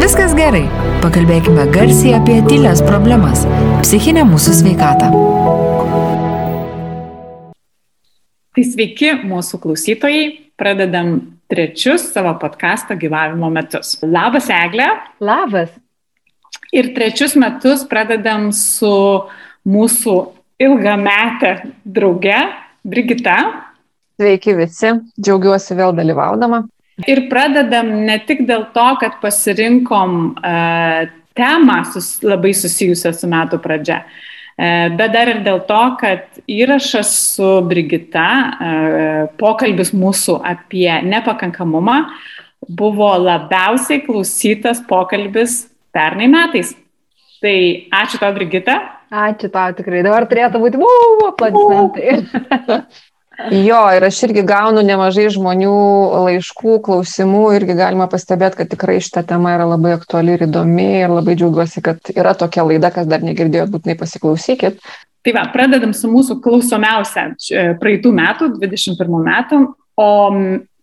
viskas gerai. Pakalbėkime garsiai apie tylės problemas - psichinę mūsų sveikatą. Tai sveiki mūsų klausytojai, pradedam trečius savo podkasto gyvavimo metus. Labas, Eglė. Labas. Ir trečius metus pradedam su mūsų ilgametė drauge Brigita. Sveiki visi, džiaugiuosi vėl dalyvaudama. Ir pradedam ne tik dėl to, kad pasirinkom uh, temą sus, labai susijusią su metų pradžia, uh, bet dar ir dėl to, kad įrašas su Brigita, uh, pokalbis mūsų apie nepakankamumą, buvo labiausiai klausytas pokalbis pernai metais. Tai ačiū tau, Brigita. Ačiū tau tikrai. Dabar turėtų būti, wow, aplodismentai. Jo, ir aš irgi gaunu nemažai žmonių laiškų, klausimų, irgi galima pastebėti, kad tikrai šita tema yra labai aktuali ir įdomi ir labai džiaugiuosi, kad yra tokia laida, kas dar negirdėjot, būtinai pasiklausykit. Tai va, pradedam su mūsų klausomiausia praeitų metų, 21 metų, o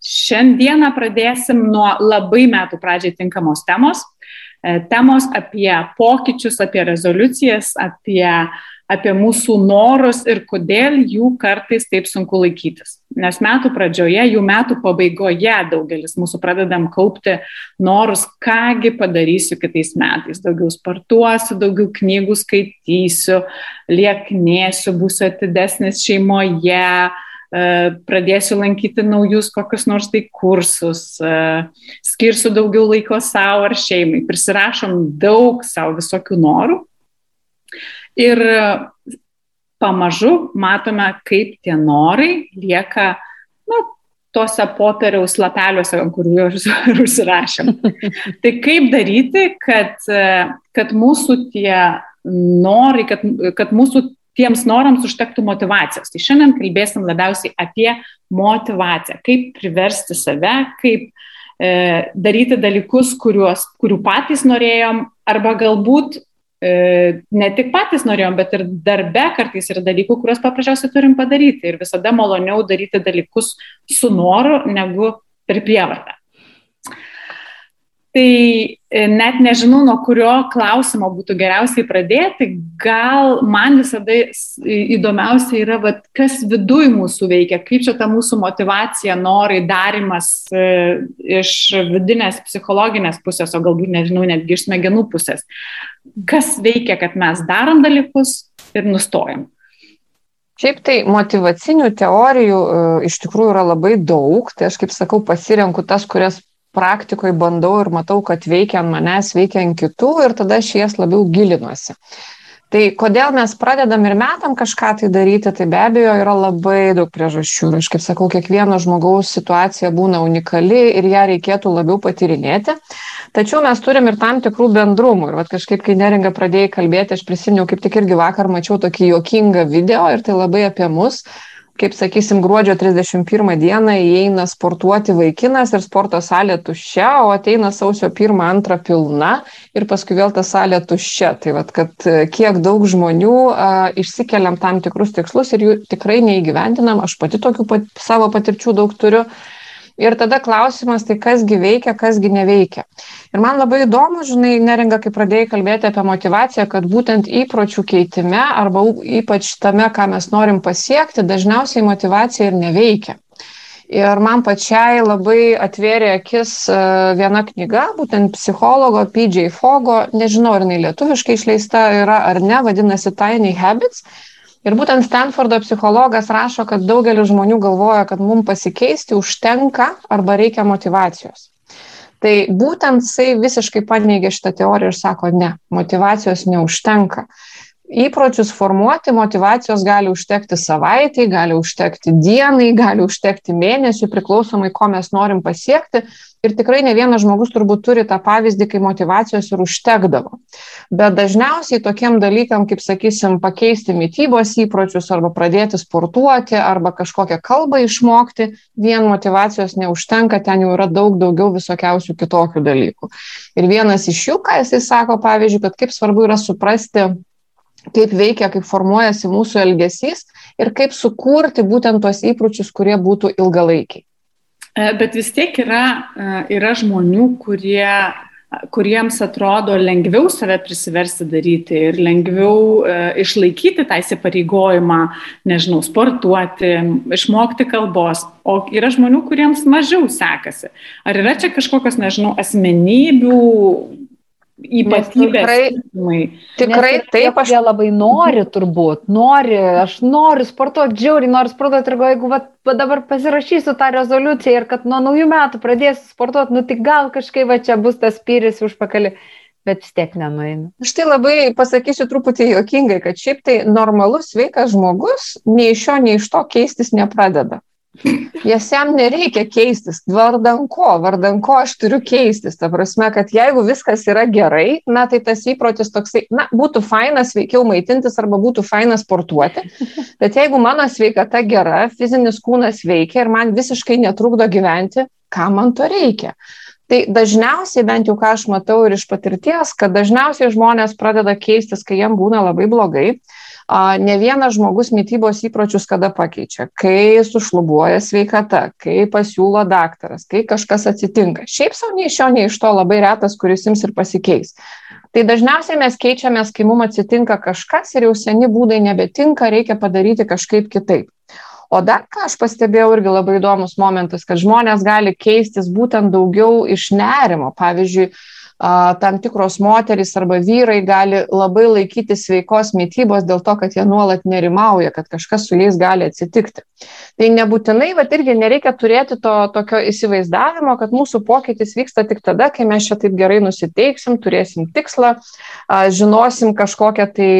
šiandieną pradėsim nuo labai metų pradžiai tinkamos temos. E, temos apie pokyčius, apie rezoliucijas, apie uh, apie mūsų norus ir kodėl jų kartais taip sunku laikytis. Nes metų pradžioje, jų metų pabaigoje daugelis mūsų pradedam kaupti norus, kągi padarysiu kitais metais. Daugiau sportuosiu, daugiau knygų skaitysiu, lieknėsiu, būsiu atidesnis šeimoje, e, pradėsiu lankyti naujus kokius nors tai kursus, e, skirsiu daugiau laiko savo ar šeimai, prisirašom daug savo visokių norų Ir pamažu matome, kaip tie norai lieka, na, tuose popieriaus lapeliuose, kurių ir užsirašėm. tai kaip daryti, kad, kad mūsų tie norai, kad, kad mūsų tiems norams užtektų motivacijos. Tai šiandien kalbėsim labiausiai apie motivaciją, kaip priversti save, kaip e, daryti dalykus, kuriuos, kurių patys norėjom, arba galbūt ne tik patys norėjom, bet ir darbe kartais yra dalykų, kuriuos paprasčiausiai turim padaryti. Ir visada maloniau daryti dalykus su noru, negu per prievartą. Tai e, net nežinau, nuo kurio klausimo būtų geriausiai pradėti. Gal man visada įdomiausia yra, vat, kas viduj mūsų veikia, kaip čia ta mūsų motivacija, norai, darimas e, iš vidinės psichologinės pusės, o galbūt, nežinau, netgi iš smegenų pusės. Kas veikia, kad mes darom dalykus ir nustojam. Šiaip tai motivacinių teorijų e, iš tikrųjų yra labai daug, tai aš kaip sakau, pasirenku tas, kurias praktikoje bandau ir matau, kad veikia ant manęs, veikia ant kitų ir tada aš jas labiau gilinuosi. Tai kodėl mes pradedam ir metam kažką tai daryti, tai be abejo yra labai daug priežasčių. Ir aš kaip sakau, kiekvieno žmogaus situacija būna unikali ir ją reikėtų labiau patirinėti. Tačiau mes turim ir tam tikrų bendrumų. Ir kažkaip, kai neringa pradėjai kalbėti, aš prisiminiau, kaip tik irgi vakar mačiau tokį juokingą video ir tai labai apie mus kaip sakysim, gruodžio 31 dieną įeina sportuoti vaikinas ir sporto salė tuščia, o ateina sausio 1-2 pilna ir paskui vėl ta salė tuščia. Tai vad, kad e, kiek daug žmonių a, išsikeliam tam tikrus tikslus ir jų tikrai neįgyvendinam, aš pati tokių pat, savo patirčių daug turiu. Ir tada klausimas, tai kasgi veikia, kasgi neveikia. Ir man labai įdomu, žinai, neringa, kai pradėjai kalbėti apie motivaciją, kad būtent įpročių keitime arba ypač tame, ką mes norim pasiekti, dažniausiai motivacija ir neveikia. Ir man pačiai labai atvėrė akis e, viena knyga, būtent psichologo PJ Fogo, nežinau, ar jinai lietuviškai išleista yra ar ne, vadinasi Tiny Habits. Ir būtent Stanfordo psichologas rašo, kad daugelis žmonių galvoja, kad mums pasikeisti užtenka arba reikia motivacijos. Tai būtent jisai visiškai paneigė šitą teoriją ir sako, ne, motivacijos neužtenka. Įpročius formuoti motivacijos gali užtekti savaitį, gali užtekti dienai, gali užtekti mėnesių, priklausomai, ko mes norim pasiekti, Ir tikrai ne vienas žmogus turbūt turi tą pavyzdį, kai motivacijos ir užtekdavo. Bet dažniausiai tokiem dalykam, kaip sakysim, pakeisti mytybos įpročius arba pradėti sportuoti arba kažkokią kalbą išmokti, vien motivacijos neužtenka, ten jau yra daug daugiau visokiausių kitokių dalykų. Ir vienas iš jų, ką jisai sako, pavyzdžiui, kad kaip svarbu yra suprasti, kaip veikia, kaip formuojasi mūsų elgesys ir kaip sukurti būtent tos įpročius, kurie būtų ilgalaikiai. E, bet vis tiek yra, e, yra žmonių, kurie kuriems atrodo lengviau save prisiversti daryti ir lengviau e, išlaikyti tą įsipareigojimą, nežinau, sportuoti, išmokti kalbos, o yra žmonių, kuriems mažiau sekasi. Ar yra čia kažkokios, nežinau, asmenybių ypatybės. Tikrai, tikrai taip, aš jie labai nori turbūt, nori, aš noriu sportuoti, džiauriai noriu sportuoti ir jeigu va, dabar pasirašysiu tą rezoliuciją ir kad nuo naujų metų pradėsiu sportuoti, nu tik gal kažkaip va čia bus tas pyris užpakali. Bet vis tiek nenueina. Aš tai labai pasakysiu truputį juokingai, kad šiaip tai normalus, sveikas žmogus nei iš šio, nei iš to keistis nepradeda. Jas jam nereikia keistis. Vardan ko? Vardan ko aš turiu keistis? Ta prasme, kad jeigu viskas yra gerai, na tai tas įprotis toksai, na, būtų fainas veikiau maitintis arba būtų fainas sportuoti. Bet jeigu mano sveikata gera, fizinis kūnas veikia ir man visiškai netrukdo gyventi, ką man to reikia? Tai dažniausiai, bent jau ką aš matau ir iš patirties, kad dažniausiai žmonės pradeda keistis, kai jiem būna labai blogai ne vienas žmogus mytybos įpročius kada pakeičia, kai sušlubuoja sveikata, kai pasiūlo daktaras, kai kažkas atsitinka. Šiaip savo nei iš jo, nei iš to labai retas, kuris jums ir pasikeis. Tai dažniausiai mes keičiamės, kai mums atsitinka kažkas ir jau seni būdai nebetinka, reikia padaryti kažkaip kitaip. O dar ką aš pastebėjau irgi labai įdomus momentas, kad žmonės gali keistis būtent daugiau iš nerimo. Pavyzdžiui, tam tikros moterys arba vyrai gali labai laikyti sveikos mytybos dėl to, kad jie nuolat nerimauja, kad kažkas su jais gali atsitikti. Tai nebūtinai, bet irgi nereikia turėti to tokio įsivaizdavimo, kad mūsų pokytis vyksta tik tada, kai mes čia taip gerai nusiteiksim, turėsim tikslą, žinosim kažkokią tai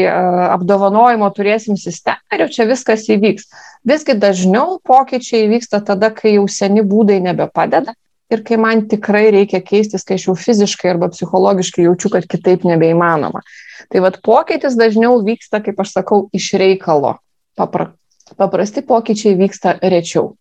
apdovanojimo, turėsim sistemą ir jau čia viskas įvyks. Visgi dažniau pokyčiai vyksta tada, kai jau seni būdai nebepadeda ir kai man tikrai reikia keistis, kai aš jau fiziškai arba psichologiškai jaučiu, kad kitaip nebeįmanoma. Tai vad pokytis dažniau vyksta, kaip aš sakau, iš reikalo. Papra, paprasti pokyčiai vyksta rečiau.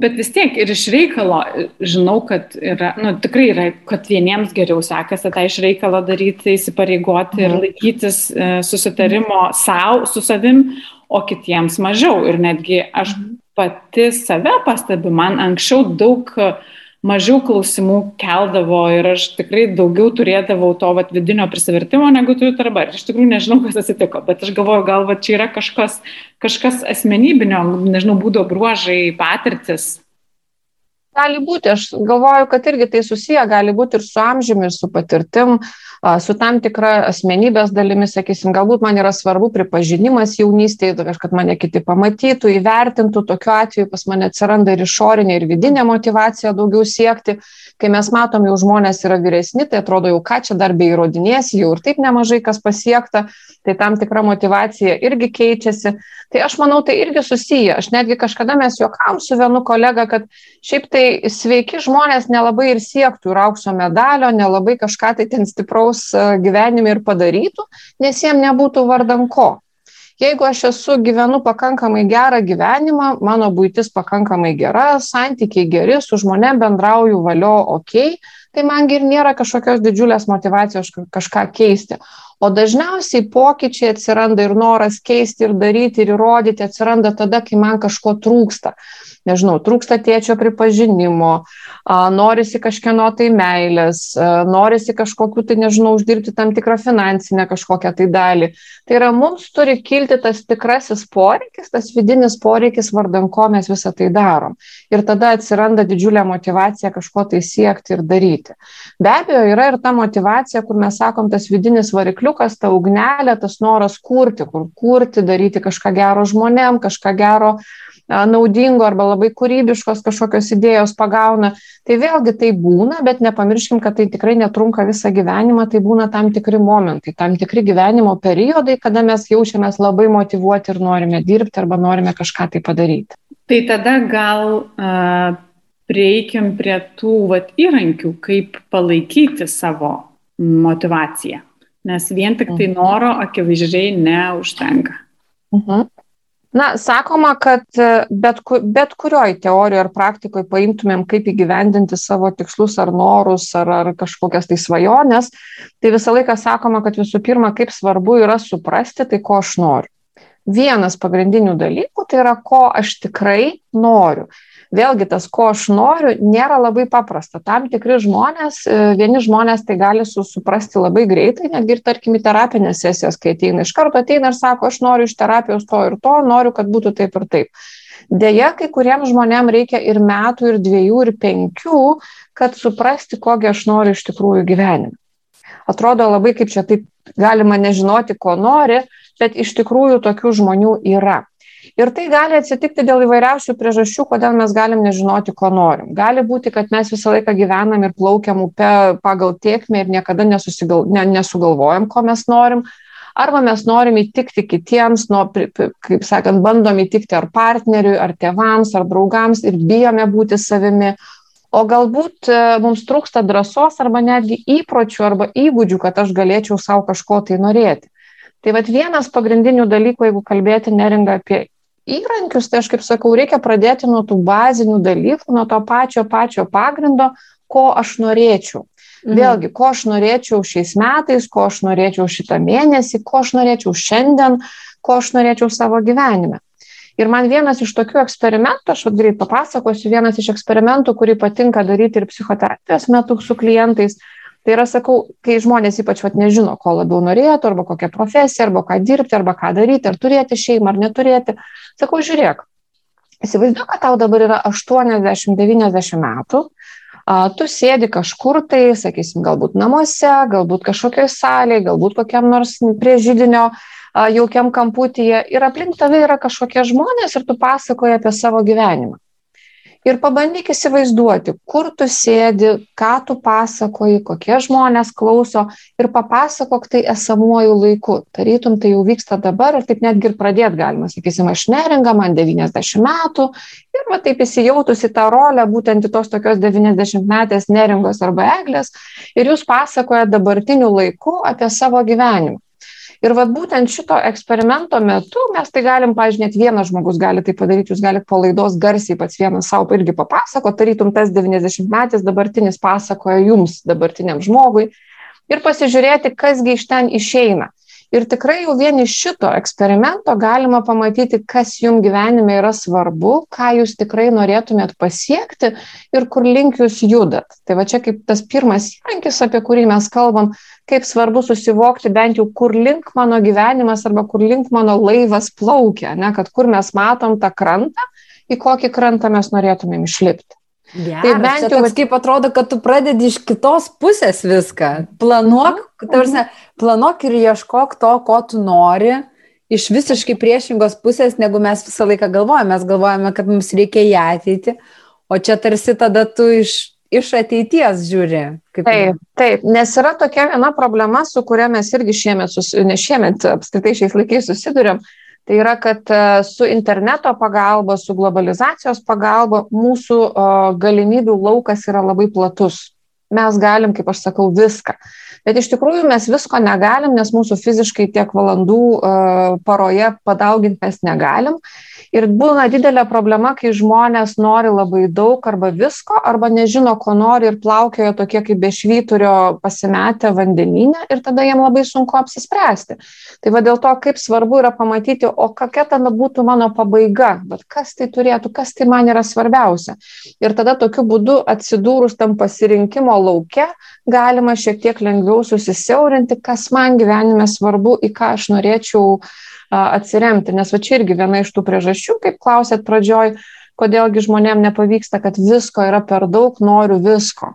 Bet vis tiek ir iš reikalo žinau, kad yra, nu, tikrai yra, kad vieniems geriau sekasi tą iš reikalo daryti, įsipareigoti ir mhm. laikytis e, susitarimo savo, su savim, o kitiems mažiau. Ir netgi aš mhm pati save pastebiu, man anksčiau daug mažiau klausimų keldavo ir aš tikrai daugiau turėdavau to vat, vidinio prisivertimo, negu turiu dabar. Iš tikrųjų nežinau, kas atsitiko, bet aš galvoju, gal va, čia yra kažkas, kažkas asmenybinio, nežinau, būdo bruožai, patirtis. Gali būti, aš galvoju, kad irgi tai susiję, gali būti ir su amžiumi, ir su patirtim. Uh, su tam tikra asmenybės dalimi, sakysim, galbūt man yra svarbu pripažinimas jaunystėje, kad mane kiti pamatytų, įvertintų, tokiu atveju pas mane atsiranda ir išorinė, ir vidinė motivacija daugiau siekti. Kai mes matom, jau žmonės yra vyresni, tai atrodo jau ką čia dar bei įrodinėsi, jau ir taip nemažai kas pasiekta, tai tam tikra motivacija irgi keičiasi. Tai aš manau, tai irgi susiję. Aš netgi kažkada mes juokam su vienu kolega, kad šiaip tai sveiki žmonės nelabai ir siektų ir aukso medalio, nelabai kažką tai ten stipraus žmogaus e, gyvenime ir padarytų, nes jiem nebūtų vardan ko. Jeigu aš esu gyvenu pakankamai gerą gyvenimą, mano būtis pakankamai gera, santykiai geri, su žmonėm bendrauju valio ok, tai mangi ir nėra kažkokios didžiulės motivacijos kažką keisti. O dažniausiai pokyčiai atsiranda ir noras keisti ir daryti ir įrodyti atsiranda tada, kai man kažko trūksta nežinau, trūksta tėčio pripažinimo, norisi kažkieno tai meilės, norisi kažkokiu tai, nežinau, uždirbti tam tikrą finansinę kažkokią tai dalį. Tai yra, mums turi kilti tas tikrasis poreikis, tas vidinis poreikis, vardan ko mes visą tai darom. Ir tada atsiranda didžiulė motivacija kažko tai siekti ir daryti. Be abejo, yra ir ta motivacija, kur mes sakom, tas vidinis varikliukas, ta ugnelė, tas noras kurti, kur kurti, daryti kažką gero žmonėm, kažką gero naudingo arba labai kūrybiškos kažkokios idėjos pagauna. Tai vėlgi tai būna, bet nepamirškim, kad tai tikrai netrunka visą gyvenimą, tai būna tam tikri momentai, tam tikri gyvenimo periodai, kada mes jaučiamės labai motivuoti ir norime dirbti arba norime kažką tai padaryti. Tai tada gal uh, prieikim prie tų vat, įrankių, kaip palaikyti savo motivaciją. Nes vien tik tai mhm. noro akivaizdžiai neužtenka. Uh mhm. -huh. Na, sakoma, kad e, bet, bet kurioj teorijoje ar praktikoje paimtumėm, kaip įgyvendinti savo tikslus ar norus ar, ar kažkokias tai svajonės, tai visą laiką sakoma, kad visų pirma, kaip svarbu yra suprasti tai, ko aš noriu. Vienas pagrindinių dalykų tai yra, ko aš tikrai noriu. Vėlgi tas, ko aš noriu, nėra labai paprasta. Tam tikri žmonės, e, vieni žmonės tai gali suprasti labai greitai, netgi ir tarkim į terapinės sesijas, kai ateina iš karto ateina ir sako, aš noriu iš terapijos to ir to, noriu, kad būtų taip ir taip. Deja, kai kuriems žmonėms reikia ir metų, ir dviejų, ir penkių, kad suprasti, kogi aš noriu iš tikrųjų gyvenime. Atrodo labai kaip čia taip galima nežinoti, ko nori, bet iš tikrųjų tokių žmonių yra. Ir tai gali atsitikti dėl įvairiausių priežasčių, kodėl mes galim nežinoti, ko norim. Gali būti, kad mes visą laiką gyvenam ir plaukiam upe pagal tiekmę ir niekada nesusigal, ne, nesugalvojam, ko mes norim. Arba mes norim įtikti kitiems, nu, kaip sakant, bandom įtikti ar partneriui, ar tėvams, ar draugams ir bijome būti savimi. O galbūt e, mums trūksta drąsos arba netgi įpročių arba įgūdžių, kad aš galėčiau savo kažko tai norėti. Tai vad vienas pagrindinių dalykų, jeigu kalbėti neringa apie įrankius, tai aš kaip sakau, reikia pradėti nuo tų bazinių dalykų, nuo to pačio pačio pagrindo, ko aš norėčiau. Mhm. Vėlgi, ko aš norėčiau šiais metais, ko aš norėčiau šitą mėnesį, ko aš norėčiau šiandien, ko aš norėčiau savo gyvenime. Ir man vienas iš tokių eksperimentų, aš greit papasakosiu, vienas iš eksperimentų, kurį patinka daryti ir psichoterapijos metu su klientais, Tai yra, sakau, kai žmonės ypač vat, nežino, ko labiau norėtų, arba kokią profesiją, arba ką dirbti, arba ką daryti, ar turėti šeimą, ar neturėti. Sakau, žiūrėk, įsivaizduoju, kad tau dabar yra 80-90 metų, tu sėdi kažkur tai, sakysim, galbūt namuose, galbūt kažkokioj salėje, galbūt kokiam nors prie žydinio jaukiam kamputyje ir aplink tave yra kažkokie žmonės ir tu pasakoji apie savo gyvenimą ir pabandyk įsivaizduoti, kur tu sėdi, ką tu pasakoji, kokie žmonės klauso ir papasakok tai esamuoju laiku. Tarytum tai jau vyksta dabar ir taip netgi ir pradėti galima. Sakysim, aš neringa, man 90 metų ir va taip įsijautus į tą rolę, būtent į tos tokios 90 metės neringos arba eglės ir jūs pasakojate dabartiniu laiku apie savo gyvenimą. Ir vad būtent šito eksperimento metu mes tai galim, pažiūrėjau, net vienas žmogus gali tai padaryti, jūs galite po laidos garsiai pats vienas savo irgi papasako, tarytum tas 90 metais dabartinis pasakoja jums, dabartiniam žmogui, ir pasižiūrėti, kasgi iš ten išeina. Ir tikrai jau vien iš šito eksperimento galima pamatyti, kas jums gyvenime yra svarbu, ką jūs tikrai norėtumėt pasiekti ir kur link jūs judat. Tai va čia kaip tas pirmas įrankis, apie kurį mes kalbam, kaip svarbu susivokti bent jau, kur link mano gyvenimas arba kur link mano laivas plaukia, ne, kad kur mes matom tą krantą, į kokį krantą mes norėtumėm išlipti. Geras, tai bent jau toks, kaip atrodo, kad tu pradedi iš kitos pusės viską. Planuok, mhm. tarsi, planuok ir ieškok to, ko tu nori, iš visiškai priešingos pusės, negu mes visą laiką galvojame. Mes galvojame, kad mums reikia į ateitį, o čia tarsi tada tu iš, iš ateities žiūri. Kaip taip, taip, nes yra tokia viena problema, su kuria mes irgi šiemet, ne šiemet, apskritai šiais laikais susidurėm. Tai yra, kad e, su interneto pagalba, su globalizacijos pagalba mūsų galimybių laukas yra labai platus. Mes galim, kaip aš sakau, viską. Bet iš tikrųjų mes visko negalim, nes mūsų fiziškai tiek valandų paroje padauginti mes negalim. Ir būna didelė problema, kai žmonės nori labai daug arba visko, arba nežino, ko nori ir plaukioja tokie kaip bešvyturio pasimetę vandeninę ir tada jiem labai sunku apsispręsti. Tai va dėl to, kaip svarbu yra pamatyti, o kokia tada būtų mano pabaiga, bet kas tai turėtų, kas tai man yra svarbiausia. Ir tada tokiu būdu atsidūrus tam pasirinkimo laukia, galima šiek tiek lengviau susisiaurinti, kas man gyvenime svarbu, į ką aš norėčiau uh, atsiremti. Nes va čia irgi viena iš tų priežasčių, kaip klausėt pradžioj, kodėlgi žmonėm nepavyksta, kad visko yra per daug, noriu visko.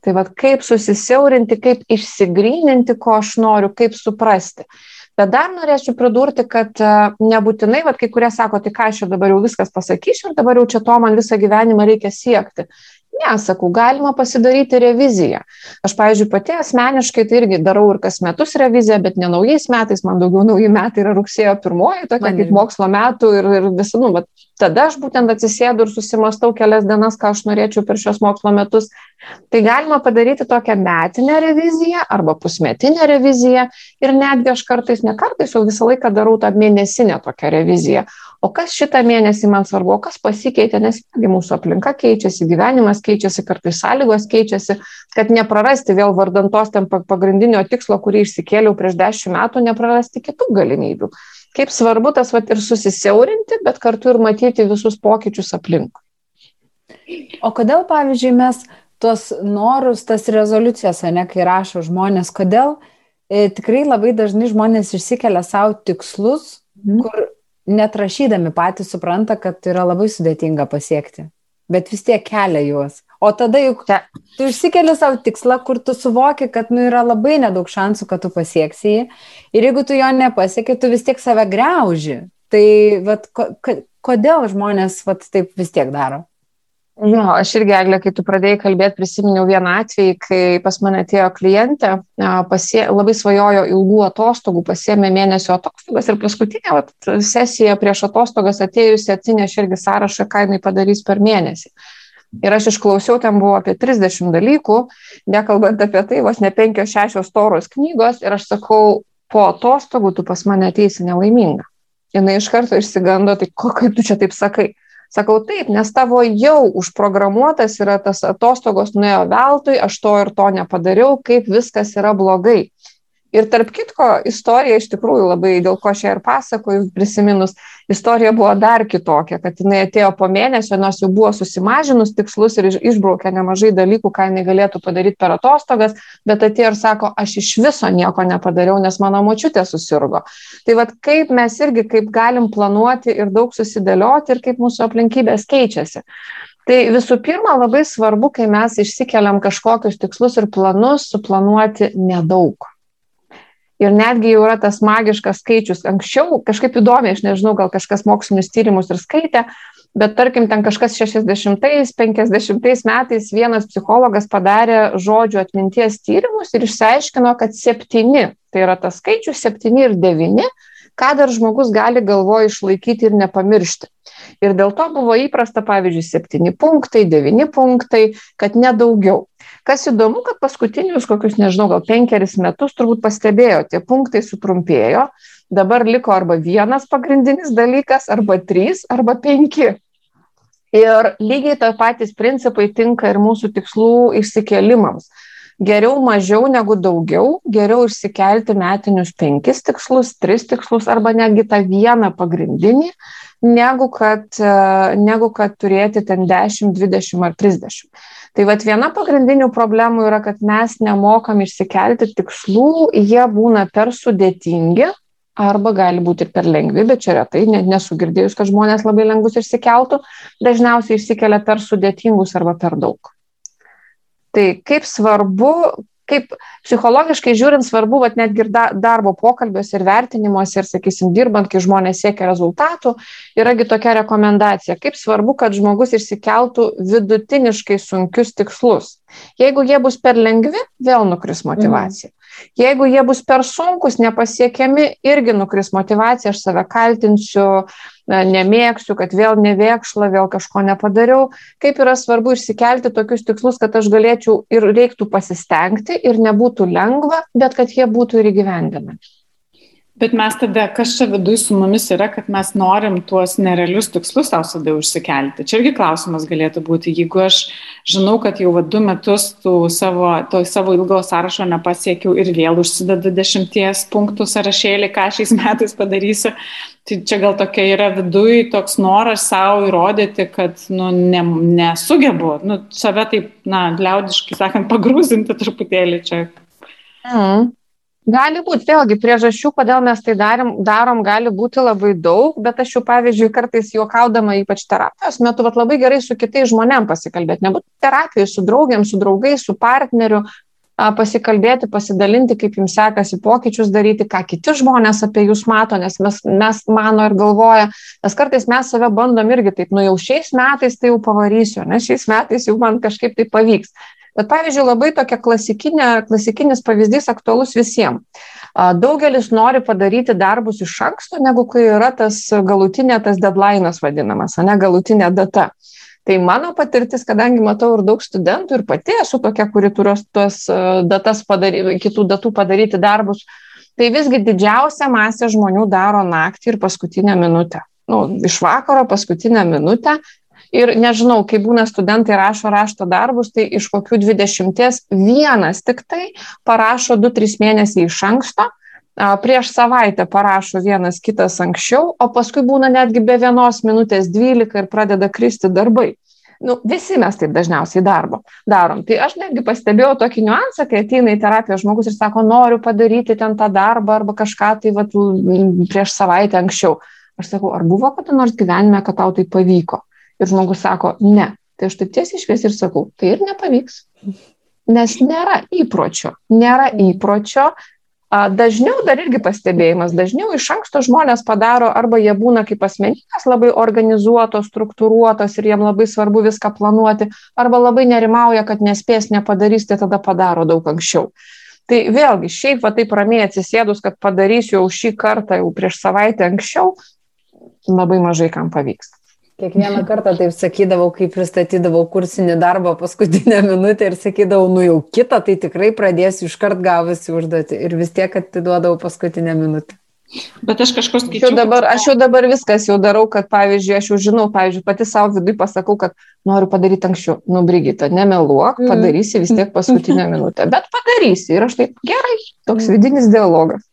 Tai vad kaip susisiaurinti, kaip išsigryninti, ko aš noriu, kaip suprasti. Bet dar norėčiau pridurti, kad nebūtinai, vad kai kurie sako, tai ką aš čia dabar jau viskas pasakysiu ir dabar jau čia to man visą gyvenimą reikia siekti. Ne, sakau, galima pasidaryti reviziją. Aš, pavyzdžiui, pati asmeniškai tai irgi darau ir kas metus reviziją, bet ne naujais metais, man daugiau nauji metai yra rugsėjo pirmoji, tokia man kaip mokslo metų ir, ir visi, nu, bet tada aš būtent atsisėdu ir susimastau kelias dienas, ką aš norėčiau per šios mokslo metus. Tai galima padaryti tokią metinę reviziją arba pusmetinę reviziją ir netgi aš kartais, ne kartais, jau visą laiką darau tą mėnesinę tokią reviziją o kas šitą mėnesį man svarbu, o kas pasikeitė, nes mūsų aplinka keičiasi, gyvenimas keičiasi, kartais sąlygos keičiasi, kad neprarasti vėl vardantos ten pagrindinio tikslo, kurį išsikėliau prieš dešimt metų, neprarasti kitų galimybių. Kaip svarbu tas vat, ir susisiaurinti, bet kartu ir matyti visus pokyčius aplink. O kodėl, pavyzdžiui, mes tuos norus, tas rezoliucijas, ne, kai rašo žmonės, kodėl e, tikrai labai dažnai žmonės išsikelia savo tikslus, mm. kur net rašydami patys supranta, kad yra labai sudėtinga pasiekti, bet vis tiek kelia juos. O tada juk tu išsikeli savo tikslą, kur tu suvoki, kad nu, yra labai nedaug šansų, kad tu pasieksi jį. Ir jeigu tu jo nepasieki, tu vis tiek save greuži. Tai vat, ko, kodėl žmonės vat, taip vis tiek daro? Jo, aš irgi, Eglė, kai tu pradėjai kalbėti, prisiminiau vieną atvejį, kai pas mane atėjo klientė, pasie, labai svajojo ilgų atostogų, pasiemė mėnesio atostogas ir paskutinė vat, sesija prieš atostogas atėjusi atsinešė irgi sąrašą, ką jinai padarys per mėnesį. Ir aš išklausiau, ten buvo apie 30 dalykų, nekalbant apie tai, vos ne 5-6 toros knygos ir aš sakau, po atostogų tu pas mane ateisi nelaiminga. Jis iš karto išsigando, tai ko, kaip tu čia taip sakai? Sakau taip, nes tavo jau užprogramuotas yra tas atostogos nuėjo veltui, aš to ir to nepadariau, kaip viskas yra blogai. Ir tarp kitko, istorija iš tikrųjų labai, dėl ko aš ją ir pasakoju, prisiminus, istorija buvo dar kitokia, kad jinai atėjo po mėnesio, nors jau buvo susimažinus tikslus ir išbraukė nemažai dalykų, ką jinai galėtų padaryti per atostogas, bet atėjo ir sako, aš iš viso nieko nepadariau, nes mano močiutė susirgo. Tai vad kaip mes irgi, kaip galim planuoti ir daug susidėlioti ir kaip mūsų aplinkybės keičiasi. Tai visų pirma, labai svarbu, kai mes išsikeliam kažkokius tikslus ir planus, suplanuoti nedaug ir netgi jau yra tas magiškas skaičius. Anksčiau kažkaip įdomiai, aš nežinau, gal kažkas mokslinius tyrimus ir skaitė, bet tarkim ten kažkas 60-50 metais vienas psichologas padarė žodžių atminties tyrimus ir išsiaiškino, kad septyni, tai yra tas skaičius septyni ir devyni, ką dar žmogus gali galvoje išlaikyti ir nepamiršti. Ir dėl to buvo įprasta, pavyzdžiui, septyni punktai, devyni punktai, kad nedaugiau. Kas įdomu, kad paskutinius kokius, nežinau, gal penkeris metus turbūt pastebėjo, tie punktai sutrumpėjo, dabar liko arba vienas pagrindinis dalykas, arba trys, arba penki. Ir lygiai tą patys principai tinka ir mūsų tikslų išsikelimams. Geriau mažiau negu daugiau, geriau išsikelti metinius penkis tikslus, tris tikslus arba netgi tą vieną pagrindinį, negu kad, negu kad turėti ten 10, 20 ar 30. Tai vad viena pagrindinių problemų yra, kad mes nemokam išsikelti tikslų, jie būna per sudėtingi arba gali būti ir per lengvi, bet čia retai, nesu girdėjus, kad žmonės labai lengvus išsikeltų, dažniausiai išsikelia per sudėtingus arba per daug. Tai kaip svarbu, kaip psichologiškai žiūrint svarbu, vat netgi ir darbo pokalbiuose ir vertinimuose ir, sakysim, dirbant, kai žmonės siekia rezultatų, yragi tokia rekomendacija, kaip svarbu, kad žmogus išsikeltų vidutiniškai sunkius tikslus. Jeigu jie bus per lengvi, vėl nukris motivacija. Mm. Jeigu jie bus per sunkus, nepasiekiami, irgi nukris motivacija, aš save kaltinsiu, nemėgsiu, kad vėl nevėkšla, vėl kažko nepadariau. Kaip yra svarbu išsikelti tokius tikslus, kad aš galėčiau ir reiktų pasistengti ir nebūtų lengva, bet kad jie būtų ir įgyvendinami. Bet mes tada, kas čia viduj su mumis yra, kad mes norim tuos nerealius tikslus savo tada užsikelti. Čia irgi klausimas galėtų būti, jeigu aš žinau, kad jau va, du metus savo, to savo ilgo sąrašo nepasiekiau ir vėl užsidedu dešimties punktų sąrašėlį, ką šiais metais padarysiu, tai čia gal tokia yra viduj toks noras savo įrodyti, kad nu, ne, nesugebu, nu, save taip, na, liaudiškai sakant, pagrūzinti truputėlį čia. Mm. Gali būti, vėlgi, priežasčių, kodėl mes tai darom, darom, gali būti labai daug, bet aš jau, pavyzdžiui, kartais juokaudama, ypač terapijos metu, vat, labai gerai su kitais žmonėm pasikalbėti, nebūt terapijai, su draugiam, su draugais, su partneriu, pasikalbėti, pasidalinti, kaip jums sekasi pokyčius daryti, ką kiti žmonės apie jūs mato, nes mes, mes mano ir galvoja, nes kartais mes save bandom irgi taip, nu jau šiais metais tai jau pavarysiu, nes šiais metais jau man kažkaip tai pavyks. Bet pavyzdžiui, labai tokia klasikinė, klasikinis pavyzdys aktualus visiems. Daugelis nori padaryti darbus iš anksto, negu kai yra tas galutinė, tas deadline'as vadinamas, ne galutinė data. Tai mano patirtis, kadangi matau ir daug studentų ir pati esu tokia, kuri turi tuos datas padaryti, kitų datų padaryti darbus, tai visgi didžiausia masė žmonių daro naktį ir paskutinę minutę. Nu, iš vakaro paskutinę minutę Ir nežinau, kai būna studentai rašo rašto darbus, tai iš kokių dvidešimties vienas tik tai parašo 2-3 mėnesiai iš anksto, prieš savaitę parašo vienas kitas anksčiau, o paskui būna netgi be vienos minutės 12 ir pradeda kristi darbai. Nu, visi mes taip dažniausiai darbo, darom. Tai aš netgi pastebėjau tokį niuansą, kai ateina į terapiją žmogus ir sako, noriu padaryti ten tą darbą arba kažką tai vat, prieš savaitę anksčiau. Aš sakau, ar buvo kada nors gyvenime, kad tau tai pavyko? Ir žmogus sako, ne. Tai aš taip tiesiai išvies ir sakau, tai ir nepavyks. Nes nėra įpročio. Nėra įpročio Dažniau dar irgi pastebėjimas, dažniau iš anksto žmonės padaro arba jie būna kaip asmenybės labai organizuotos, struktūruotos ir jiem labai svarbu viską planuoti, arba labai nerimauja, kad nespės, nepadarys, tai tada padaro daug anksčiau. Tai vėlgi, šiaip va taip ramiai atsisėdus, kad padarysiu jau šį kartą, jau prieš savaitę anksčiau, labai mažai kam pavyksta. Kiekvieną kartą taip sakydavau, kai pristatydavau kursinį darbą paskutinę minutę ir sakydavau, nu jau kitą, tai tikrai pradėsiu iškart gavusi užduoti ir vis tiek atiduodavau paskutinę minutę. Bet aš kažkur skaičiau. Aš jau, dabar, aš jau dabar viskas jau darau, kad, pavyzdžiui, aš jau žinau, pavyzdžiui, pati savo vidui pasakau, kad noriu padaryti anksčiau. Nu, Brigita, nemeluok, mm. padarysi vis tiek paskutinę minutę. Bet padarysi. Ir aš taip, gerai, toks mm. vidinis dialogas.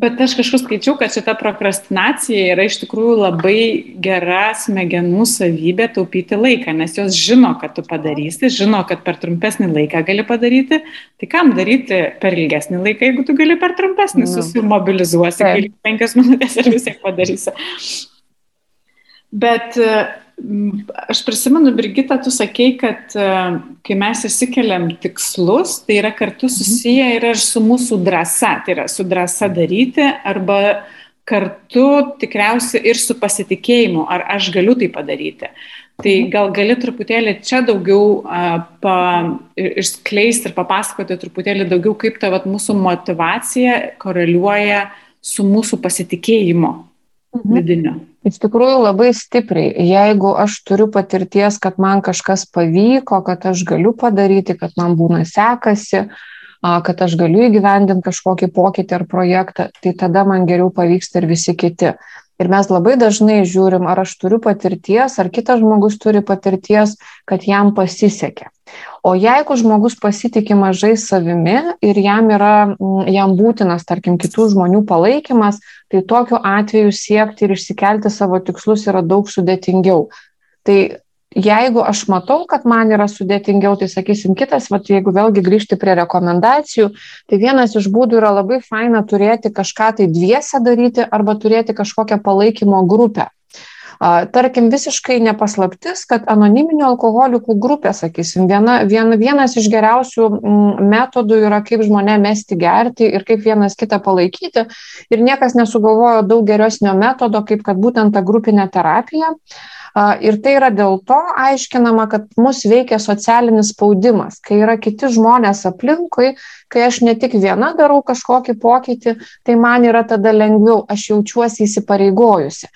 Bet aš kažkur skaičiau, kad šita prokrastinacija yra iš tikrųjų labai gera smegenų savybė taupyti laiką, nes jos žino, kad tu padarysi, žino, kad per trumpesnį laiką gali padaryti. Tai kam daryti per ilgesnį laiką, jeigu tu gali per trumpesnį, no. Nu. susimobilizuosi, penkias minutės ir vis tiek padarysi. Bet aš prisimenu, Brigita, tu sakei, kad e, kai mes įsikeliam tikslus, tai yra kartu mhm. susiję ir su mūsų drąsa, tai yra su drąsa daryti arba kartu tikriausiai ir su pasitikėjimu, ar aš galiu tai padaryti. Tai mhm. gal gali truputėlį čia daugiau uh, pa, išskleisti ir papasakoti truputėlį daugiau, kaip ta vat, mūsų motivacija koreliuoja su mūsų pasitikėjimu mhm. vidiniu. Iš tikrųjų labai stipriai. Jeigu aš turiu patirties, kad man kažkas pavyko, kad aš galiu padaryti, kad man būna sekasi, kad aš galiu įgyvendinti kažkokį pokytį ar projektą, tai tada man geriau pavyksta ir visi kiti. Ir mes labai dažnai žiūrim, ar aš turiu patirties, ar kitas žmogus turi patirties, kad jam pasisekė. O jeigu žmogus pasitikė mažai savimi ir jam yra, mm, jam būtinas, tarkim, kitų žmonių palaikymas, tai tokiu atveju siekti ir išsikelti savo tikslus yra daug sudėtingiau. Tai jeigu aš matau, kad man yra sudėtingiau, tai sakysim kitas, vat, jeigu vėlgi grįžti prie rekomendacijų, tai vienas iš būdų yra labai faina turėti kažką tai dviese daryti arba turėti kažkokią palaikymo grupę. Tarkim, visiškai nepaslaptis, kad anoniminių alkoholikų grupė, sakysim, viena, vien, vienas iš geriausių mm, metodų yra, kaip žmonė mesti gerti ir kaip vienas kitą palaikyti. Ir niekas nesugalvojo daug geresnio metodo, kaip kad būtent ta grupinė terapija. Ir tai yra dėl to aiškinama, kad mus veikia socialinis spaudimas, kai yra kiti žmonės aplinkui, kai aš ne tik viena darau kažkokį pokytį, tai man yra tada lengviau, aš jaučiuosi įsipareigojusi.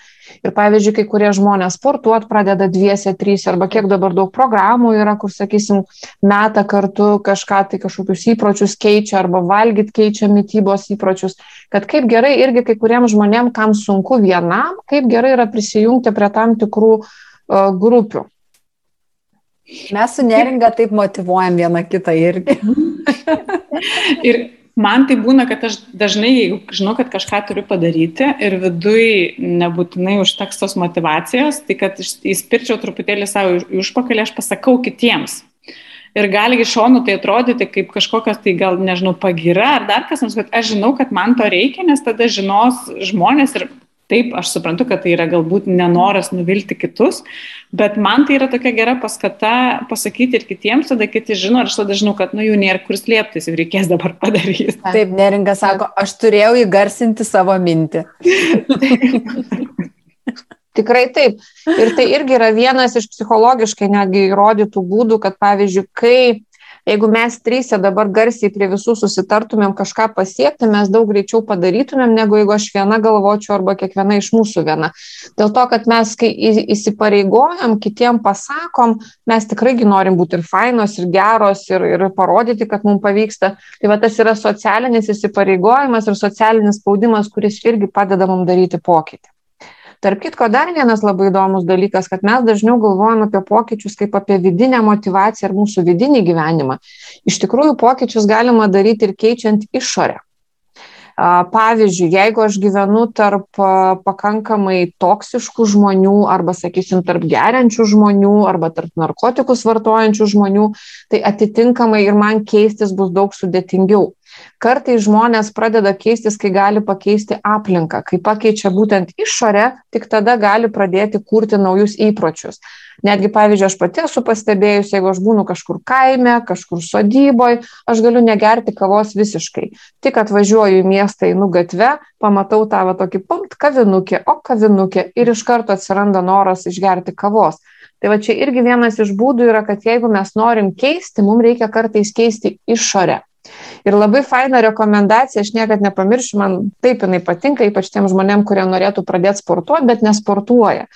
Ir pavyzdžiui, kai kurie žmonės sportuot pradeda dviese, trys arba kiek dabar daug programų yra, kur, sakysim, meta kartu kažką, tai kažkokius įpročius keičia arba valgyt keičia mytybos įpročius. Kad kaip gerai irgi kai kuriems žmonėms, kam sunku vienam, kaip gerai yra prisijungti prie tam tikrų uh, grupių. Mes su neringa taip motivuojam vieną kitą irgi. ir Man tai būna, kad aš dažnai, jeigu žinau, kad kažką turiu padaryti ir viduj nebūtinai užteks tos motivacijos, tai kad įspirčiau truputėlį savo užpakalį, aš pasakau kitiems. Ir gali iš šonų tai atrodyti kaip kažkokios tai gal, nežinau, pagira ar dar kas nors, bet aš žinau, kad man to reikia, nes tada žinos žmonės ir Taip, aš suprantu, kad tai yra galbūt nenoras nuvilti kitus, bet man tai yra tokia gera paskata pasakyti ir kitiems, tada kiti žino, ir aš tada žinau, kad nu jų nėra kur slėptis ir reikės dabar padaryti. Taip, neringa sako, aš turėjau įgarsinti savo mintį. Tikrai taip. Ir tai irgi yra vienas iš psichologiškai netgi įrodytų būdų, kad pavyzdžiui, kai Jeigu mes trysė dabar garsiai prie visų susitartumėm kažką pasiekti, mes daug greičiau padarytumėm, negu jeigu aš viena galvočiau arba kiekviena iš mūsų viena. Dėl to, kad mes, kai įsipareigojam, kitiem pasakom, mes tikrai norim būti ir fainos, ir geros, ir, ir parodyti, kad mums pavyksta. Tai va tas yra socialinis įsipareigojimas ir socialinis spaudimas, kuris irgi padeda mums daryti pokytį. Tarp kitko, dar vienas labai įdomus dalykas, kad mes dažniau galvojam apie pokyčius kaip apie vidinę motivaciją ir mūsų vidinį gyvenimą. Iš tikrųjų, pokyčius galima daryti ir keičiant išorę. Pavyzdžiui, jeigu aš gyvenu tarp pakankamai toksiškų žmonių arba, sakysim, tarp geriančių žmonių arba tarp narkotikus vartojančių žmonių, tai atitinkamai ir man keistis bus daug sudėtingiau. Kartai žmonės pradeda keistis, kai gali pakeisti aplinką, kai pakeičia būtent išorę, tik tada gali pradėti kurti naujus įpročius. Netgi, pavyzdžiui, aš pati esu pastebėjusi, jeigu aš būnu kažkur kaime, kažkur sodyboje, aš galiu negerti kavos visiškai. Tik atvažiuoju į miestą, einu gatve, pamatau tą va, tokį punkt kavinukė, o kavinukė ir iš karto atsiranda noras išgerti kavos. Tai va čia irgi vienas iš būdų yra, kad jeigu mes norim keisti, mums reikia kartais keisti išorę. Ir labai faina rekomendacija, aš niekada nepamiršiu, man taip jinai patinka, ypač tiem žmonėm, kurie norėtų pradėti sportuoti, bet nesportuoja.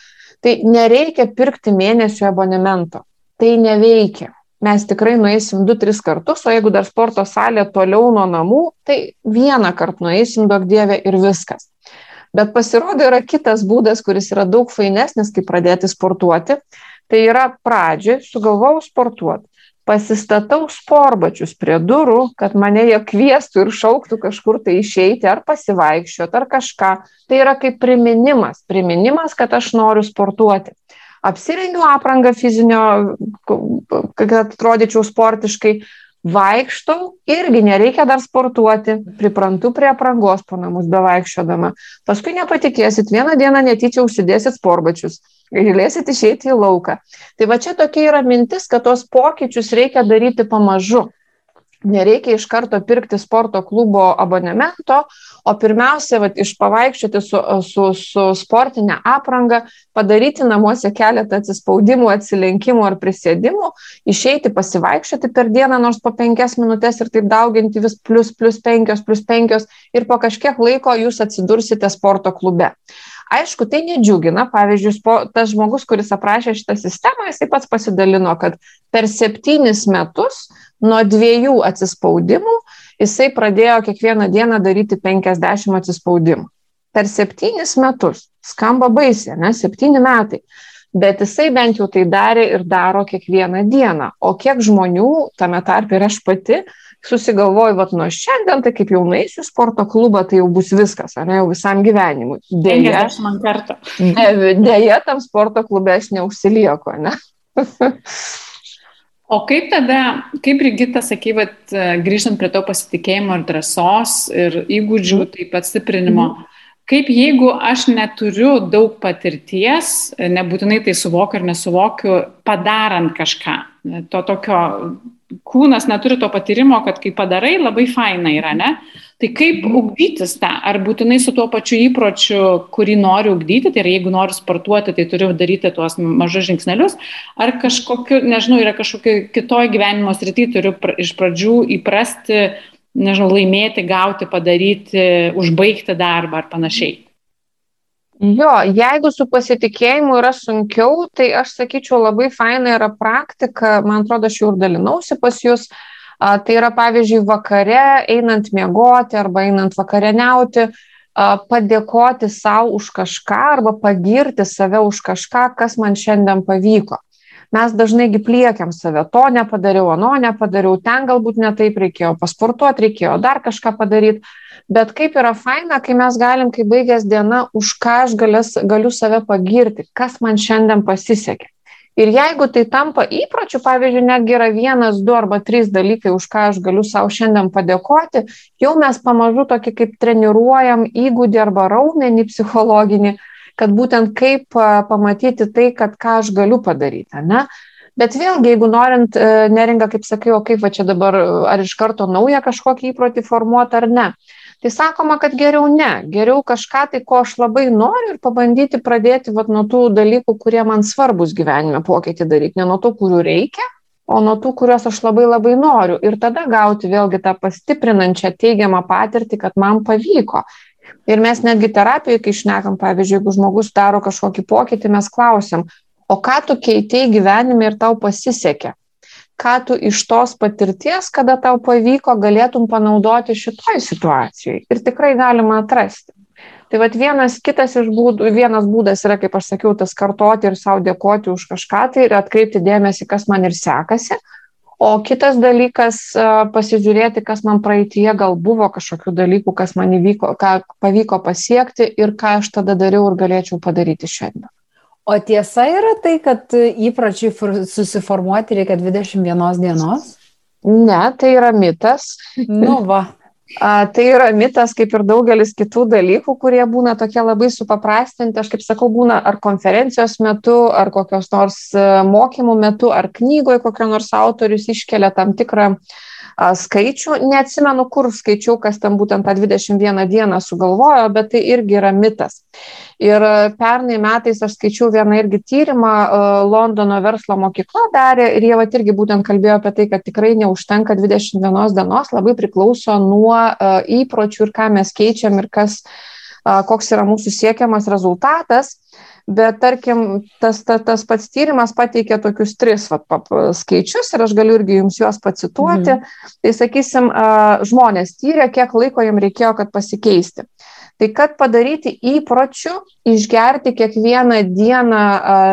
Tai nereikia pirkti mėnesio abonemento. Tai neveikia. Mes tikrai nueisim 2-3 kartus, o jeigu dar sporto salė toliau nuo namų, tai vieną kartą nueisim, daug dievė ir viskas. Bet pasirodo yra kitas būdas, kuris yra daug fainesnis, kaip pradėti sportuoti. Tai yra pradžiai sugalvojau sportuoti pasistatau sporbačius prie durų, kad mane jie kvieštų ir šauktų kažkur tai išeiti ar pasivaikščioti ar kažką. Tai yra kaip priminimas, priminimas, kad aš noriu sportuoti. Apsirengiu aprangą fizinio, kad atrodyčiau sportiškai, vaikštau, irgi nereikia dar sportuoti, priprantu prie aprangos po namus bevaikščiodama. Paskui nepatikėsit, vieną dieną netyčia užsidėsit sporbačius galėsit išeiti į lauką. Tai va čia tokia yra mintis, kad tos pokyčius reikia daryti pamažu. Nereikia iš karto pirkti sporto klubo abonemento, o pirmiausia, va, iš pavaikščioti su, su, su sportinė apranga, padaryti namuose keletą atsispaudimų, atsilenkimų ar prisėdimų, išeiti pasivaikščioti per dieną nors po penkias minutės ir taip dauginti vis plus, plus penkios, plus penkios ir po kažkiek laiko jūs atsidursite sporto klube. Aišku, tai nedžiugina. Pavyzdžiui, tas žmogus, kuris aprašė šitą sistemą, jisai pats pasidalino, kad per septynis metus nuo dviejų atsispaudimų jisai pradėjo kiekvieną dieną daryti 50 atsispaudimų. Per septynis metus. Skamba baisiai, ne? Septyni metai. Bet jisai bent jau tai darė ir daro kiekvieną dieną. O kiek žmonių, tame tarp ir aš pati, susigalvoju, vat nuo šiandien, tai kaip jau nueisiu sporto klubą, tai jau bus viskas, ar ne, jau visam gyvenimui. Deja, deja, tam sporto klube aš neužsilieku, ne? O kaip tada, kaip Rigita sakė, vat, grįžtant prie to pasitikėjimo ir drąsos ir įgūdžių, mhm. taip pat stiprinimo, mm. kaip jeigu aš neturiu daug patirties, nebūtinai tai suvokiu ar nesuvokiu, padarant kažką, to tokio kūnas neturi to patyrimo, kad kai padarai, labai faina yra, ne? Tai kaip mhm. ugdytis tą? Ar būtinai su tuo pačiu įpročiu, kurį noriu ugdyti, tai yra jeigu noriu sportuoti, tai turiu daryti tuos mažus žingsnelius, ar kažkokiu, nežinau, yra kažkokiu kitoj gyvenimo srity, turiu iš pradžių įprasti, nežinau, laimėti, gauti, padaryti, užbaigti darbą ar panašiai. Jo, jeigu su pasitikėjimu yra sunkiau, tai aš sakyčiau labai faina yra praktika, man atrodo, aš jau ir dalinausi pas jūs. A, tai yra pavyzdžiui vakare, einant miegoti arba einant vakarieniauti, a, padėkoti savo už kažką arba pagirti save už kažką, kas man šiandien pavyko. Mes dažnaigi pliekiam save, to nepadariau, ano nepadariau, ten galbūt netaip reikėjo, pasportuoti reikėjo, dar kažką padaryti bet kaip yra faina, kai mes galim, kai baigęs diena, už ką aš galės, galiu save pagirti, kas man šiandien pasisekė. Ir jeigu tai tampa įpročiu, pavyzdžiui, netgi yra vienas, du arba trys dalykai, už ką aš galiu savo šiandien padėkoti, jau mes pamažu tokį kaip treniruojam įgūdį arba raumenį psichologinį, kad būtent kaip pamatyti tai, kad ką aš galiu padaryti. Ne? Bet vėlgi, jeigu norint neringa, kaip sakiau, kaip va čia dabar, ar iš karto naują kažkokį įprotį formuoti ar ne, Tai sakoma, kad geriau ne, geriau kažką tai, ko aš labai noriu ir pabandyti pradėti vat, nuo tų dalykų, kurie man svarbus gyvenime pokytį daryti, ne nuo tų, kurių reikia, o nuo tų, kuriuos aš labai labai noriu. Ir tada gauti vėlgi tą pastiprinančią teigiamą patirtį, kad man pavyko. Ir mes netgi terapijoje, kai šnekam, pavyzdžiui, jeigu žmogus daro kažkokį pokytį, mes klausim, o ką tu keitėjai gyvenime ir tau pasisekė ką tu iš tos patirties, kada tau pavyko, galėtum panaudoti šitoj situacijai. Ir tikrai galima atrasti. Tai vad vienas kitas iš būdų, vienas būdas yra, kaip aš sakiau, tas kartoti ir savo dėkoti už kažką tai ir atkreipti dėmesį, kas man ir sekasi. O kitas dalykas, pasižiūrėti, kas man praeitie gal buvo kažkokių dalykų, kas man įvyko, ką pavyko pasiekti ir ką aš tada dariau ir galėčiau padaryti šiandien. O tiesa yra tai, kad įpročiai susiformuoti reikia 21 dienos? Ne, tai yra mitas. Nu va. A, tai yra mitas, kaip ir daugelis kitų dalykų, kurie būna tokie labai supaprastinti. Aš kaip sakau, būna ar konferencijos metu, ar kokios nors e, mokymų metu, ar knygoje kokio nors autorius iškelia tam tikrą uh, skaičių. Neatsimenu, kur skaičiau, kas ten būtent tą 21 dieną sugalvojo, bet tai irgi yra mitas. Ir pernai metais aš skaičiau vieną irgi tyrimą, Londono verslo mokykla darė ir jie vat irgi būtent kalbėjo apie tai, kad tikrai neužtenka 21 dienos, labai priklauso nuo įpročių ir ką mes keičiam ir kas, koks yra mūsų siekiamas rezultatas bet tarkim tas ta tas pats tyrimas pateikia tokius tris vat pap skaičius ir aš galiu irgi jums juos pacituoti. Mhm. tai sakysim žmonės tyrė kiek laiko jiem reikėjo kad pasikeisti. Tai kad padaryti įpročiu išgerti kiekvieną dieną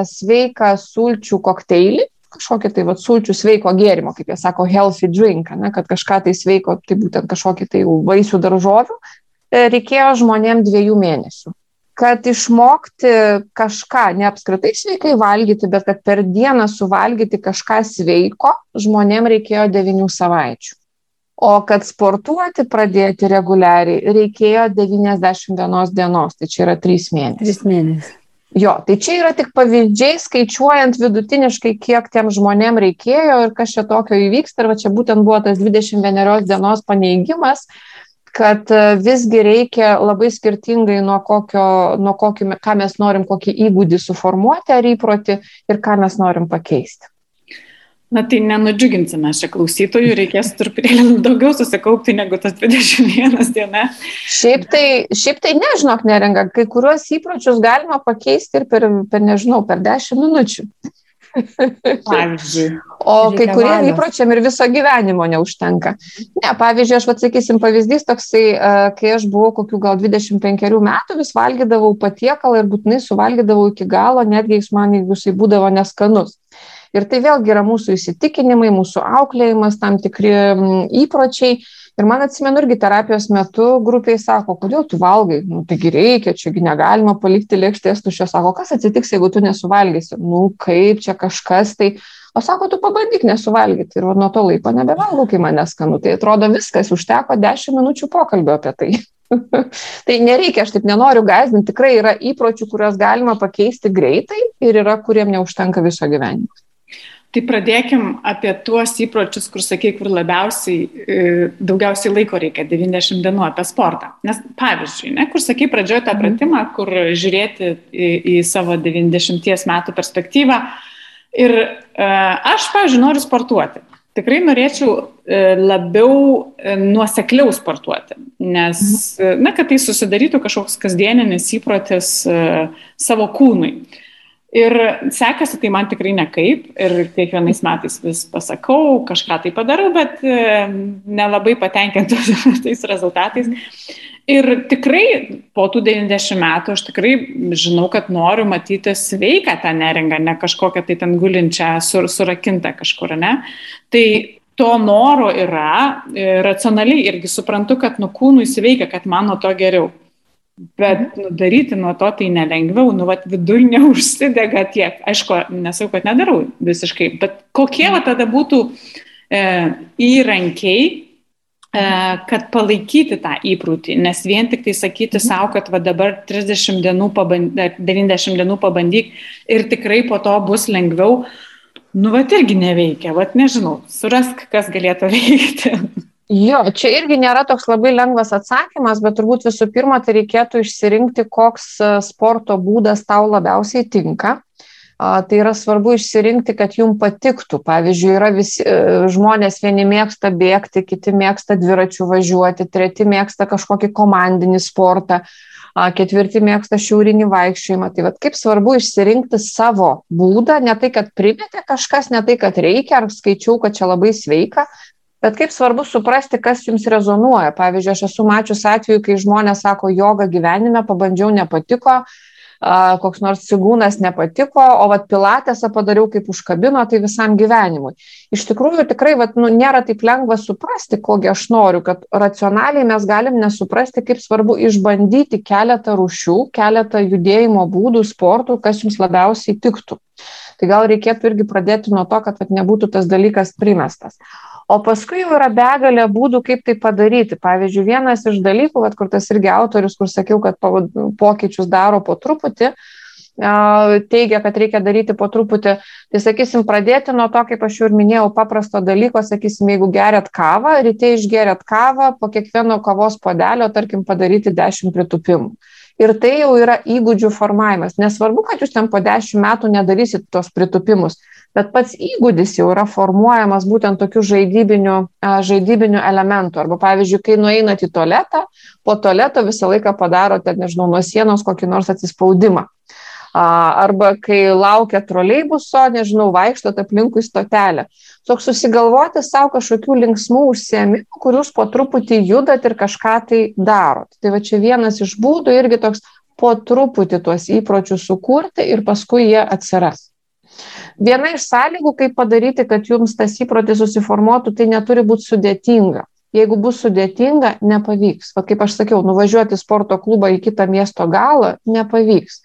sveiką sulčių kokteilį kažkokį tai vat sulčių sveiko gėrimo, kaip jie sako, healthy drink, ne, kad kažką tai sveiko, tai būtent kažkokį tai vaisių daržovių, e, reikėjo žmonėm dviejų mėnesių kad išmokti kažką, ne apskritai sveikai valgyti, bet kad per dieną suvalgyti kažką sveiko, žmonėm reikėjo 9 savaičių. O kad sportuoti pradėti reguliariai, reikėjo 91 dienos, tai čia yra 3 mėnesiai. 3 mėnesiai. Jo, tai čia yra tik pavyzdžiai, skaičiuojant vidutiniškai, kiek tiem žmonėm reikėjo ir kas čia tokio įvyksta. Ir va čia būtent buvo tas 21 dienos paneigimas, kad e, visgi reikia labai skirtingai nuo kokio, nuo kokio, ką mes norim, kokį įgūdį suformuoti ar įprotį ir ką mes norim pakeisti. Na tai nenudžiuginsime šią klausytojų, reikės truputėlį daugiau susikaupti negu tas 21 diena. Šiaip tai, šiaip tai nežinok, nerenga, kai kuriuos įpročius galima pakeisti ir per, per nežinau, per 10 minučių. Pavyzdžiui. O kai kuriem įpročiam ir viso gyvenimo neužtenka. Ne, pavyzdžiui, aš atsakysim pavyzdys toksai, e, kai aš buvau kokių gal 25 metų, vis valgydavau patiekalą ir būtinai suvalgydavau iki galo, netgi jis man, jeigu jisai būdavo neskanus. Ir tai vėlgi yra mūsų įsitikinimai, mūsų auklėjimas, tam tikri įpročiai. Ir man atsimenu irgi terapijos metu grupiai sako, kodėl tu valgai, nu taigi reikia, čiagi negalima palikti lėkštės tuščios, sako, kas atsitiks, jeigu tu nesuvalgysi, nu kaip čia kažkas tai, o sako, tu pabandyk nesuvalgyti. Ir nuo to laiko nebevalgau, kai man neskanu, tai atrodo viskas, užteko 10 minučių pokalbio apie tai. tai nereikia, aš taip nenoriu gazdinti, tikrai yra įpročių, kuriuos galima pakeisti greitai ir yra, kuriem neužtenka viso gyvenimo. Tai pradėkim apie tuos įpročius, kur sakai, kur labiausiai, e, daugiausiai laiko reikia, 90 dienų apie sportą. Nes pavyzdžiui, ne, kur sakai pradžioje tą mhm. pratimą, kur žiūrėti į, į savo 90 metų perspektyvą. Ir e, aš, pavyzdžiui, noriu sportuoti. Tikrai norėčiau e, labiau nuosekliau sportuoti, nes, mhm. na, kad tai susidarytų kažkoks kasdieninis įprotis savo kūnui. Ir sekasi tai man tikrai nekaip ir kiekvienais metais vis pasakau, kažką tai padarau, bet e, nelabai patenkintos tais rezultatais. Ir tikrai po tų 90 metų aš tikrai žinau, kad noriu matyti sveiką tą neringą, ne kažkokią tai ten gulinčią, sur, surakintą kažkur, ne. Tai to noro yra, racionaliai irgi suprantu, kad nu kūnui sveikia, kad man nuo to geriau. Bet nu, daryti nuo to tai nelengviau, nu, vat, vidur neužsidega tiek. Aišku, nesau, kad nedarau visiškai, bet kokie va tada būtų e, įrankiai, e, kad palaikyti tą įprūtį, nes vien tik tai sakyti mhm. savo, kad va dabar 30 dienų pabandyk, 90 dienų pabandyk ir tikrai po to bus lengviau, nu, va irgi neveikia, va nežinau, surask, kas galėtų veikti. Jo, čia irgi nėra toks labai lengvas atsakymas, bet turbūt visų pirma, tai reikėtų išsirinkti, koks e, sporto būdas tau labiausiai tinka. Tai yra svarbu išsirinkti, kad jum patiktų. Pavyzdžiui, yra visi e, žmonės, vieni mėgsta bėgti, kiti mėgsta dviračių važiuoti, treti mėgsta kažkokį komandinį sportą, ketvirti mėgsta šiaurinį vaikščiojimą. Tai vad kaip svarbu išsirinkti savo būdą, ne tai, kad primetė kažkas, ne tai, kad reikia, ar skaičiau, kad čia labai sveika, Bet kaip svarbu suprasti, kas jums rezonuoja. Pavyzdžiui, aš esu mačius atveju, kai žmonės sako, joga gyvenime, pabandžiau, nepatiko, koks nors cigūnas nepatiko, o vat pilatėsą padariau kaip užkabino, tai visam gyvenimui. Iš tikrųjų, tikrai vat, nu, nėra taip lengva suprasti, kogi aš noriu, kad racionaliai mes galim nesuprasti, kaip svarbu išbandyti keletą rušių, keletą judėjimo būdų, sportų, kas jums labiausiai tiktų. Tai gal reikėtų irgi pradėti nuo to, kad vat, nebūtų tas dalykas primestas. O paskui jau yra begalė būdų, kaip tai padaryti. Pavyzdžiui, vienas iš dalykų, vat, kur tas irgi autorius, kur sakiau, kad pokyčius daro po truputį, teigia, kad reikia daryti po truputį. Tai sakysim, pradėti nuo to, kaip aš jau ir minėjau, paprasto dalyko, sakysim, jeigu geriat kavą, ryte išgeriat kavą, po kiekvieno kavos podelio, tarkim, padaryti 10 pritupimų. Ir tai jau yra įgūdžių formavimas. Nesvarbu, kad jūs ten po 10 metų nedarysit tos pritupimus bet pats įgūdis jau yra formuojamas būtent tokių žaidybinių, žaidybinių elementų. Arba, pavyzdžiui, kai nueinat į tualetą, po tualeto visą laiką padarote, nežinau, nuo sienos kokį nors atsispaudimą. Arba kai laukia troleibuso, nežinau, vaikštot aplinkui stotelę. Toks susigalvoti savo kažkokių linksmų užsiemimų, kurius po truputį judat ir kažką tai darot. Tai va čia vienas iš būdų irgi toks po truputį tuos įpročius sukurti ir paskui jie atsiras. Viena iš sąlygų, kaip padaryti, kad jums tas įprotis susiformuotų, tai neturi būti sudėtinga. Jeigu bus sudėtinga, nepavyks. Va, kaip aš sakiau, nuvažiuoti sporto klubą į kitą miesto galą nepavyks.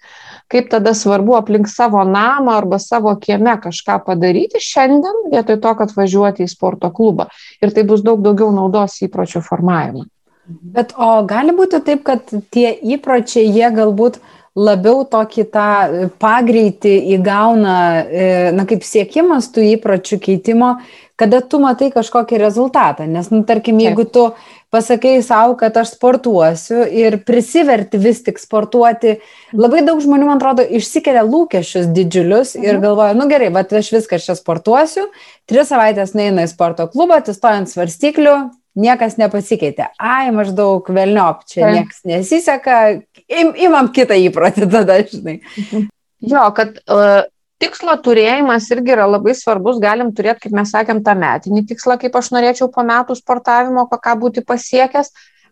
Kaip tada svarbu aplink savo namą arba savo kieme kažką padaryti šiandien, vietoj to, kad važiuoti į sporto klubą. Ir tai bus daug daugiau naudos įpročių formavimą. Bet o gali būti taip, kad tie įpročiai, jie galbūt uh, labiau tokį tą e, pagreitį įgauna, e, na, kaip siekimas tų įpročių keitimo, kada tu matai kažkokį rezultatą. Nes, nu, tarkim, jeigu tu pasakai savo, kad aš sportuosiu ir prisiverti vis tik sportuoti, labai daug žmonių, man atrodo, išsikelia lūkesčius didžiulius ir mhm. galvoja, nu gerai, bet aš viską čia sportuosiu, tris savaitės neina į sporto klubą, atsistojant svarstyklių, niekas nepasikeitė. Ai, maždaug velniop, čia niekas nesiseka, im, imam kitą įprotį tada, žinai. Jo, kad uh, tikslo turėjimas irgi yra labai svarbus, galim turėti, kaip mes sakėm, tą metinį tikslą, kaip aš norėčiau po metų sportavimo, ką būti pasiekęs,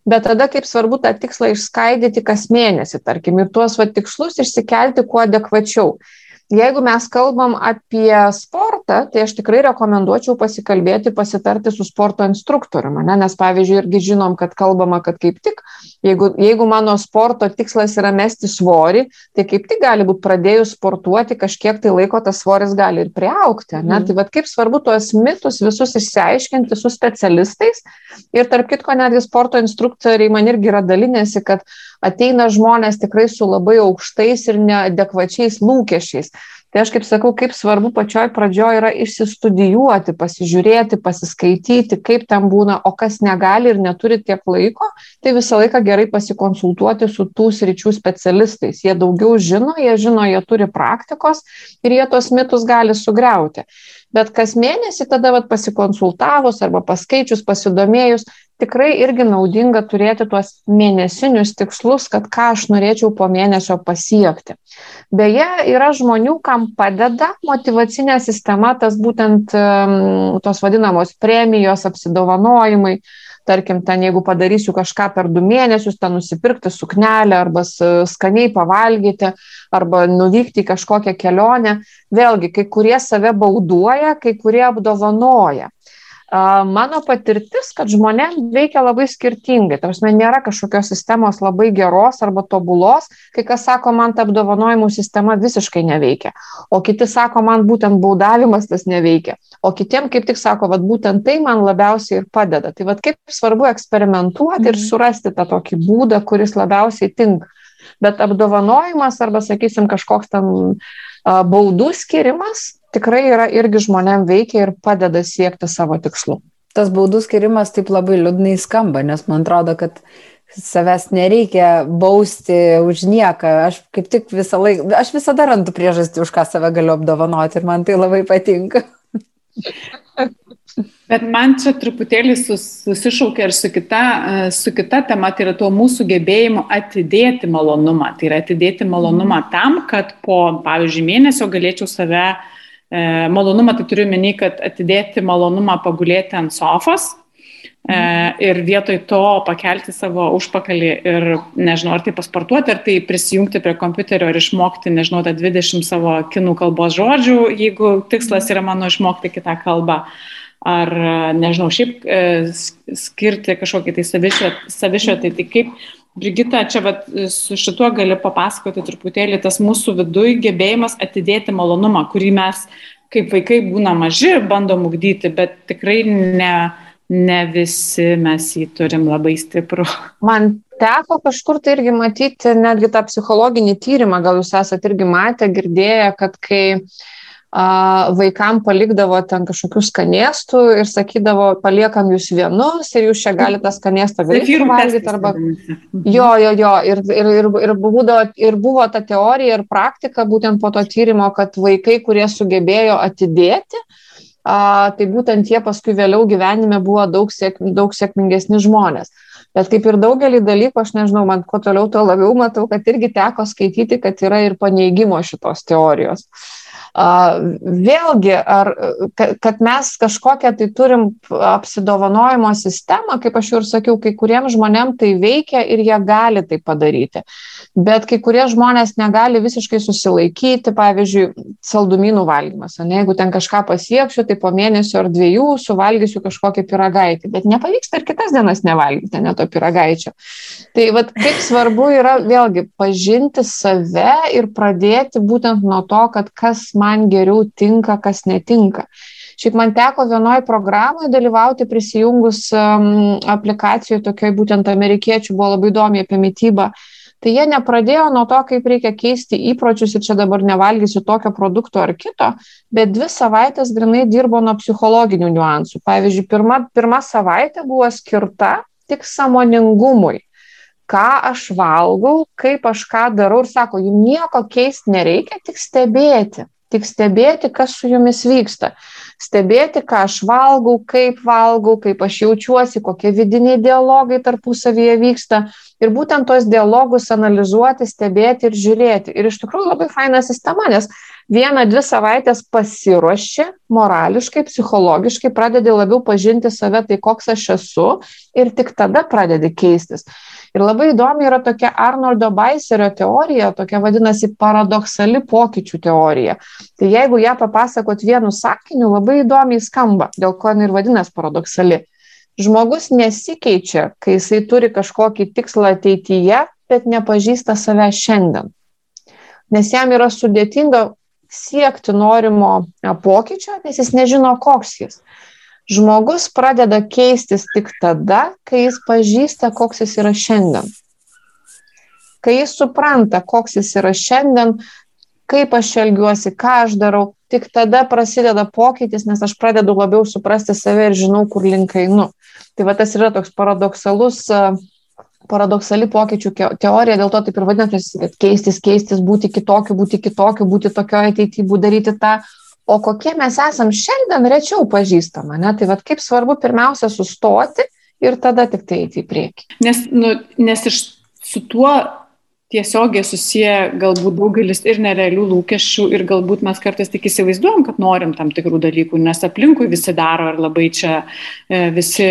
bet tada kaip svarbu tą tikslą išskaidyti kas mėnesį, tarkim, ir tuos va, tikslus išsikelti kuo adekvačiau. Jeigu mes kalbam apie sportą, tai aš tikrai rekomenduočiau pasikalbėti, pasitarti su sporto instruktoriumi, ne? nes pavyzdžiui, irgi žinom, kad kalbama, kad kaip tik, jeigu, jeigu mano sporto tikslas yra mesti svorį, tai kaip tik gali būti pradėjus sportuoti, kažkiek tai laiko tas svoris gali ir priaukti. Ne? Mm. Tai vad kaip svarbu tuos mitus visus išsiaiškinti su specialistais. Ir tarp kitko, netgi sporto instruktoriai man irgi yra dalinėsi, kad ateina žmonės tikrai su labai aukštais ir neadekvačiais lūkesčiais. Tai aš kaip sakau, kaip svarbu pačioj pradžioje yra išsistudijuoti, pasižiūrėti, pasiskaityti, kaip ten būna, o kas negali ir neturi tiek laiko, tai visą laiką gerai pasikonsultuoti su tų sričių specialistais. Jie daugiau žino, jie žino, jie turi praktikos ir jie tos mitus gali sugriauti. Bet kas mėnesį tada vat, pasikonsultavus arba paskaičius, pasidomėjus, tikrai irgi naudinga turėti tuos mėnesinius tikslus, kad ką aš norėčiau po mėnesio pasiekti. Beje, yra žmonių, kam padeda motivacinė sistema, tas būtent tos vadinamos premijos, apsidovanojimai. Tarkim, ten jeigu padarysiu kažką per du mėnesius, ten nusipirkti suknelę arba skaniai pavalgyti arba nuvykti į kažkokią kelionę. Vėlgi, kai kurie save bauduoja, kai kurie apdovanoja mano patirtis, kad žmonėms veikia labai skirtingai. Tarsi nėra kažkokios sistemos labai geros arba tobulos. Kai kas sako, man ta apdovanojimų sistema visiškai neveikia. O kiti sako, man būtent baudavimas tas neveikia. O kitiem kaip tik sako, vad būtent tai man labiausiai ir padeda. Tai vad kaip svarbu eksperimentuoti ir mhm. surasti tą tokį būdą, kuris labiausiai tinka. Bet apdovanojimas arba, sakysim, kažkoks ten baudų skirimas tikrai yra irgi žmonėm veikia ir padeda siekti savo tikslų. Tas baudų skirimas taip labai liūdnai skamba, nes man atrodo, kad savęs nereikia bausti už nieką. Aš kaip tik visą laiką, aš visada randu priežastį, už ką save galiu apdovanoti ir man tai labai patinka. Bet man čia truputėlį sus, susišaukia ir su kita, su kita tema, tai yra to mūsų gebėjimo atidėti malonumą. Tai yra atidėti malonumą tam, kad po, pavyzdžiui, mėnesio galėčiau save uh, malonumą tai turiu menį, kad atidėti malonumą pagulėti ant sofos. E, ir vietoj to pakelti savo užpakalį ir, nežinau, ar tai pasportuoti, ar tai prisijungti prie kompiuterio ir išmokti, nežinau, tą 20 savo kinų kalbos žodžių, jeigu tikslas yra mano išmokti kitą kalbą. Ar, nežinau, šiaip e, skirti kažkokį tai savišvietai, tai kaip Brigita, čia vat, su šituo gali papasakoti truputėlį tas mūsų viduj gebėjimas atidėti malonumą, kurį mes kaip vaikai būna maži, bandom ugdyti, bet tikrai ne, ne visi mes jį turim labai stiprų. Man teko kažkur tai irgi matyti netgi tą psichologinį tyrimą, gal jūs esate irgi matę, girdėję, kad kai uh, vaikam palikdavo ten kažkokių skanėstų ir sakydavo, paliekam jūs vienus ir jūs čia galite skanėstą greitai valgyti. Arba... Jo, jo, jo. Ir, ir, ir, ir, būdavo, ir buvo ta teorija ir praktika būtent po to tyrimo, kad vaikai, kurie sugebėjo atidėti, a, tai būtent jie paskui vėliau gyvenime buvo daug, sėk, daug sėkmingesni žmonės. Bet kaip ir daugelį dalykų, aš nežinau, man kuo toliau, tuo labiau matau, kad irgi teko skaityti, kad yra ir paneigimo šitos teorijos. Uh, Vėlgi, ar, kad mes kažkokią tai turim apsidovanojimo sistemą, kaip aš jau ir sakiau, kai kuriems žmonėms tai veikia ir jie gali tai padaryti. Bet kai kurie žmonės negali visiškai susilaikyti, pavyzdžiui, saldumynų valgymas. Ne, jeigu ten kažką pasieksiu, tai po mėnesio ar dviejų suvalgysiu kažkokį piragaitį. Bet nepavyksta ir kitas dienas nevalgyti ne to piragaičio. Tai vad kaip svarbu yra vėlgi pažinti save ir pradėti būtent nuo to, kad kas man geriau tinka, kas netinka. Šiaip man teko vienoje programoje dalyvauti prisijungus um, aplikacijų, tokioj būtent amerikiečių buvo labai įdomi apie mytybą. Tai jie nepradėjo nuo to, kaip reikia keisti įpročius ir čia dabar nevalgysiu tokio produkto ar kito, bet dvi savaitės grinai dirbo nuo psichologinių niuansų. Pavyzdžiui, pirma, pirma savaitė buvo skirta tik samoningumui ką aš valgau, kaip aš ką darau ir sako, jums nieko keisti nereikia, tik stebėti tik stebėti, kas su jumis vyksta. Stebėti, ką aš valgau, kaip valgau, kaip aš jaučiuosi, kokie vidiniai dialogai tarpusavyje vyksta. Ir būtent tos dialogus analizuoti, stebėti ir žiūrėti. Ir iš tikrųjų labai faina sistema, nes vieną, dvi savaitės pasiruoši morališkai, psichologiškai, pradedi labiau pažinti save, tai koks aš esu ir tik tada pradedi keistis. Ir labai įdomi yra tokia Arnoldo Baiserio teorija, tokia vadinasi paradoksali pokyčių teorija. Tai jeigu ją papasakot vienu sakiniu, labai įdomiai skamba, dėl ko jinai ir vadinasi paradoksali. Žmogus nesikeičia, kai jisai turi kažkokį tikslą ateityje, bet nepažįsta save šiandien. Nes jam yra sudėtinga siekti norimo pokyčio, nes jis nežino, koks jis. Žmogus pradeda keistis tik tada, kai jis pažįsta, koks jis yra šiandien. Kai jis supranta, koks jis yra šiandien, kaip aš elgiuosi, ką aš darau, tik tada prasideda pokytis, nes aš pradedu labiau suprasti save ir žinau, kur link einu. Tai va tas yra toks paradoksalus, paradoksali pokyčių teorija, dėl to taip ir vadinasi, kad keistis, keistis, būti kitokiu, būti kitokiu, būti tokioje ateityje, daryti tą, o kokie mes esam šiandien rečiau pažįstama, ne? Tai vad kaip svarbu pirmiausia sustoti ir tada tik tai eiti į priekį. Nes, nu, nes iš su tuo tiesiogiai susiję galbūt daugelis ir nerealių lūkesčių ir galbūt mes kartais tik įsivaizduojam, kad norim tam tikrų dalykų, nes aplinkui visi daro ir labai čia e, visi,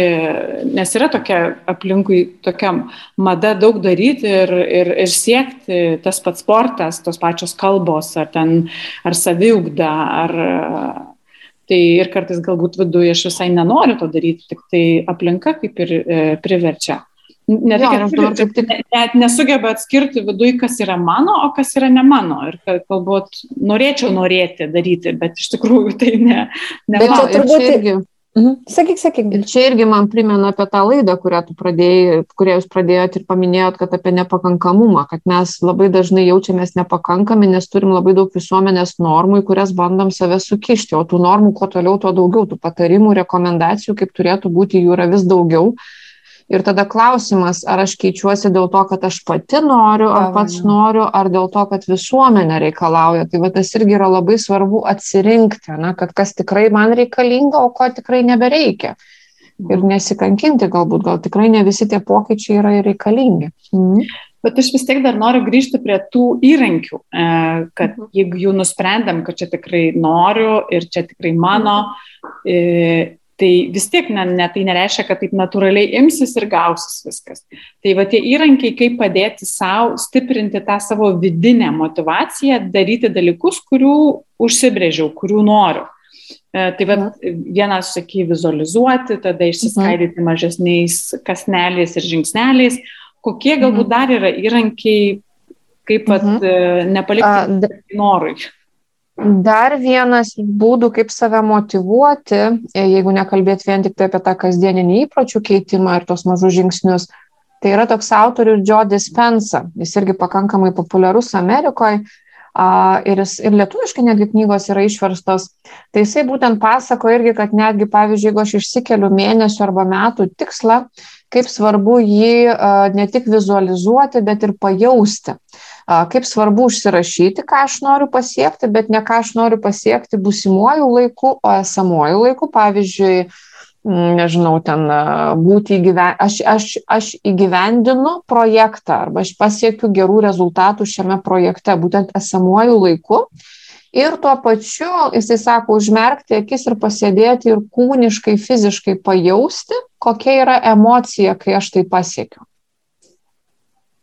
nes yra tokia aplinkui tokia mada daug daryti ir, ir, ir siekti tas pats sportas, tos pačios kalbos ar ten, ar saviugda, ar Tai ir kartais galbūt viduje aš visai nenoriu to daryti, tik tai aplinka kaip ir e, priverčia. Ne tai, kad jo, tik... net nesugeba atskirti viduje, kas yra mano, o kas yra ne mano. Ir galbūt norėčiau norėti daryti, bet iš tikrųjų tai ne. ne bet čia turbūt irgi. Mhm. Sakyk, sakyk. Ir čia irgi man primena apie tą laidą, kurią tu pradėjai, kurią jūs pradėjot ir paminėjot, kad apie nepakankamumą, kad mes labai dažnai jaučiamės nepakankami, nes turim labai daug visuomenės normų, į kurias bandom save sukišti, o tų normų kuo toliau, tuo daugiau, tų patarimų, rekomendacijų, kaip turėtų būti, jų yra vis daugiau. Ir tada klausimas, ar aš keičiuosi dėl to, kad aš pati noriu, ar pats noriu, ar dėl to, kad visuomenė reikalauja. Tai va tas irgi yra labai svarbu atsirinkti, na, kad kas tikrai man reikalinga, o ko tikrai nebereikia. Ir mhm. nesikankinti galbūt, gal tikrai ne visi tie pokyčiai yra reikalingi. Mhm. Bet aš vis tiek dar noriu grįžti prie tų įrankių, e, kad jeigu jau nusprendėm, kad čia tikrai noriu ir čia tikrai mano, Tai vis tiek ne, ne, tai nereiškia, kad taip natūraliai imsis ir gausis viskas. Tai va tie įrankiai, kaip padėti savo stiprinti tą savo vidinę motivaciją, daryti dalykus, kurių užsibrėžiau, kurių noriu. E, tai va, vienas, saky, vizualizuoti, tada išsiskaidyti mhm. mažesniais kasneliais ir žingsneliais. Kokie galbūt mhm. dar yra įrankiai, kaip pat mhm. nepalikti norui? Dar vienas būdų, kaip save motivuoti, e, jeigu nekalbėt vien tik tai apie tą kasdieninį įpročių keitimą ir tos mažus žingsnius, tai yra toks autorius Joe Dispensa. Jis irgi pakankamai populiarus Amerikoje ir, jis, ir lietuviškai netgi knygos yra išverstos. Tai jisai būtent pasako irgi, kad netgi, pavyzdžiui, jeigu aš išsikeliu mėnesių arba metų tikslą, kaip svarbu jį ne tik vizualizuoti, bet ir pajausti kaip svarbu užsirašyti, ką aš noriu pasiekti, bet ne ką aš noriu pasiekti būsimuoju laiku, o esamuoju laiku. Pavyzdžiui, nežinau, ten būti įgyven... aš, aš, aš įgyvendinu projektą arba aš pasiekiu gerų rezultatų šiame projekte, būtent esamuoju laiku. Ir tuo pačiu, jisai sako, užmerkti akis ir pasėdėti ir kūniškai, fiziškai pajausti, kokia yra emocija, kai aš tai pasiekiu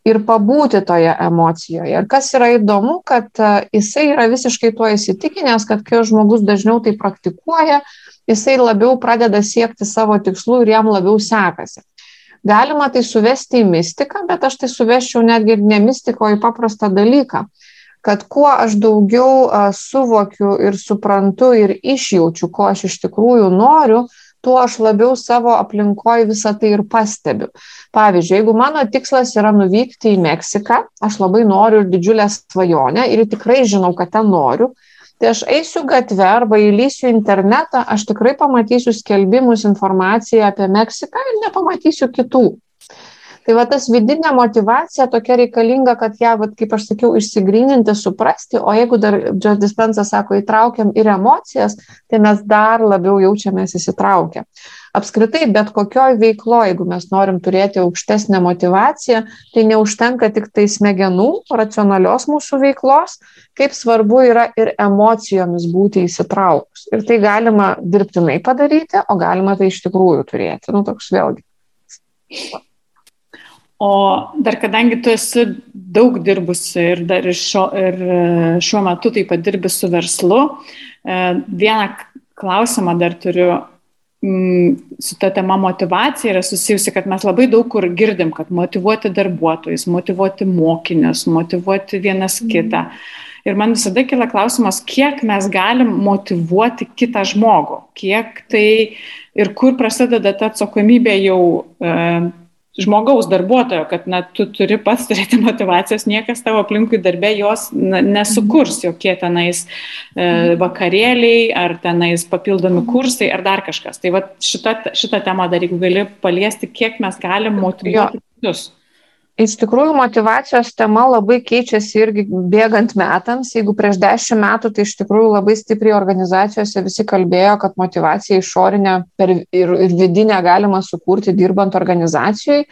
ir pabūti toje emocijoje. Ir kas yra įdomu, kad e, jisai yra visiškai tuo įsitikinęs, kad kai žmogus dažniau tai praktikuoja, jisai labiau pradeda siekti savo tikslų ir jam labiau sekasi. Galima tai suvesti į mistiką, bet aš tai suveščiau netgi ir ne mistiką, o į paprastą dalyką kad kuo aš daugiau a, suvokiu ir suprantu ir išjaučiu, ko aš iš tikrųjų noriu, tuo aš labiau savo aplinkoje visą tai ir pastebiu. Pavyzdžiui, jeigu mano tikslas yra nuvykti į Meksiką, aš labai noriu ir didžiulę svajonę ir tikrai žinau, kad ten noriu, tai aš eisiu gatve arba įlysiu internetą, aš tikrai pamatysiu skelbimus, informaciją apie Meksiką ir nepamatysiu kitų. Tai va tas vidinė motivacija tokia reikalinga, kad ją, va, kaip aš sakiau, išsigryninti, suprasti, o jeigu dar Džos Dispensa sako, įtraukiam ir emocijas, tai mes dar labiau jaučiamės įsitraukę. Apskritai, bet kokioj veikloje, jeigu mes norim turėti aukštesnę motivaciją, tai neužtenka tik tai smegenų, racionalios mūsų veiklos, kaip svarbu yra ir emocijomis būti įsitraukus. Ir tai galima dirbtinai padaryti, o galima tai iš tikrųjų turėti. Nu, toks vėlgi. O dar kadangi tu esi daug dirbusi ir dar ir šio, ir e, šiuo metu taip pat dirbi su verslu, e, vieną klausimą dar turiu mm, su ta tema motivacija yra susijusi, kad mes labai daug kur girdim, kad motivuoti darbuotojus, motivuoti mokinius, motivuoti vienas mhm. kitą. Ir man visada kila klausimas, kiek mes galim motivuoti kitą žmogų, kiek tai ir kur prasideda ta atsakomybė jau uh, žmogaus darbuotojo, kad na, tu turi pats turėti motivacijos, niekas tavo aplinkui darbė jos na, nesukurs, mhm. jokie tenais e, mhm. vakarėliai ar tenais papildomi mhm. kursai ar dar kažkas. Tai va šitą, šitą temą dar jeigu gali paliesti, kiek mes galim motivuoti kitus. Iš tikrųjų, motivacijos tema labai keičiasi irgi bėgant metams. Jeigu prieš dešimt metų, tai iš tikrųjų labai stipriai organizacijose visi kalbėjo, kad motivaciją išorinę ir, ir vidinę galima sukurti dirbant organizacijai.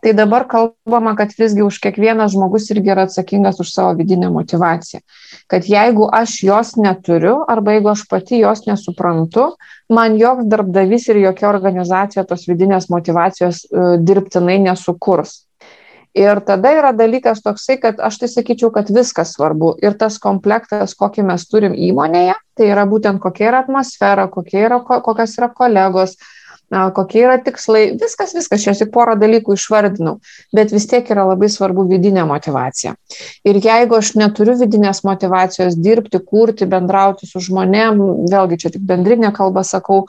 Tai dabar kalbama, kad visgi už kiekvieną žmogus irgi yra atsakingas už savo vidinę motivaciją. Kad jeigu aš jos neturiu arba jeigu aš pati jos nesuprantu, man joks darbdavys ir jokia organizacija tos vidinės motivacijos uh, dirbtinai nesukurs. Ir tada yra dalykas toksai, kad aš tai sakyčiau, kad viskas svarbu. Ir tas komplektas, kokį mes turim įmonėje, tai yra būtent kokia yra atmosfera, kokie yra, kokios yra kolegos, kokie yra tikslai. Viskas, viskas, čia tik porą dalykų išvardinau. Bet vis tiek yra labai svarbu vidinė motivacija. Ir jeigu aš neturiu vidinės motivacijos dirbti, kurti, bendrauti su žmonėm, vėlgi čia tik bendrinė kalba sakau,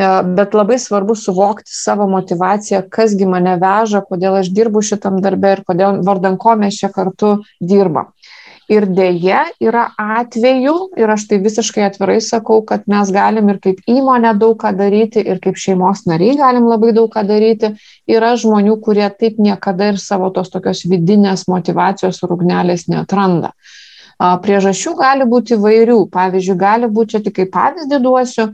E, bet labai svarbu suvokti savo motivaciją, kasgi mane veža, kodėl aš dirbu šitam darbę ir kodėl vardan ko mes čia kartu dirbam. Ir dėje yra atvejų, ir aš tai visiškai atvirai sakau, kad mes galim ir kaip įmonė daug ką daryti, ir kaip šeimos nariai galim labai daug ką daryti. Yra žmonių, kurie taip niekada ir savo tos tokios vidinės motivacijos ir ugnelės netranda. Priežasčių gali būti vairių. Pavyzdžiui, gali būti, čia tik kaip pavyzdį duosiu,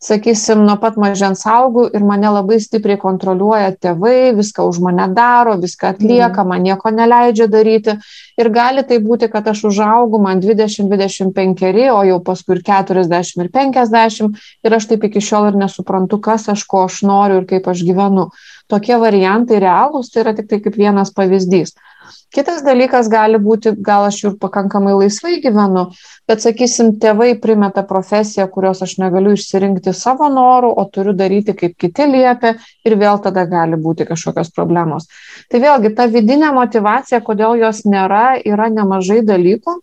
sakysim, nuo pat mažens augų ir mane labai stipriai kontroliuoja tėvai, viską už mane daro, viską atlieka, man nieko neleidžia daryti. Ir gali tai būti, kad aš užaugau, man 20-25, o jau paskui ir 40 ir 50 ir aš taip iki šiol ir nesuprantu, kas aš, ko aš noriu ir kaip aš gyvenu. Tokie variantai realūs, tai yra tik tai kaip vienas pavyzdys. Kitas dalykas gali būti, gal aš ir pakankamai laisvai gyvenu, bet, sakysim, tėvai primeta profesiją, kurios aš negaliu išsirinkti savo norų, o turiu daryti kaip kiti liepia ir vėl tada gali būti kažkokios problemos. Tai vėlgi, ta vidinė motivacija, kodėl jos nėra, yra nemažai dalykų.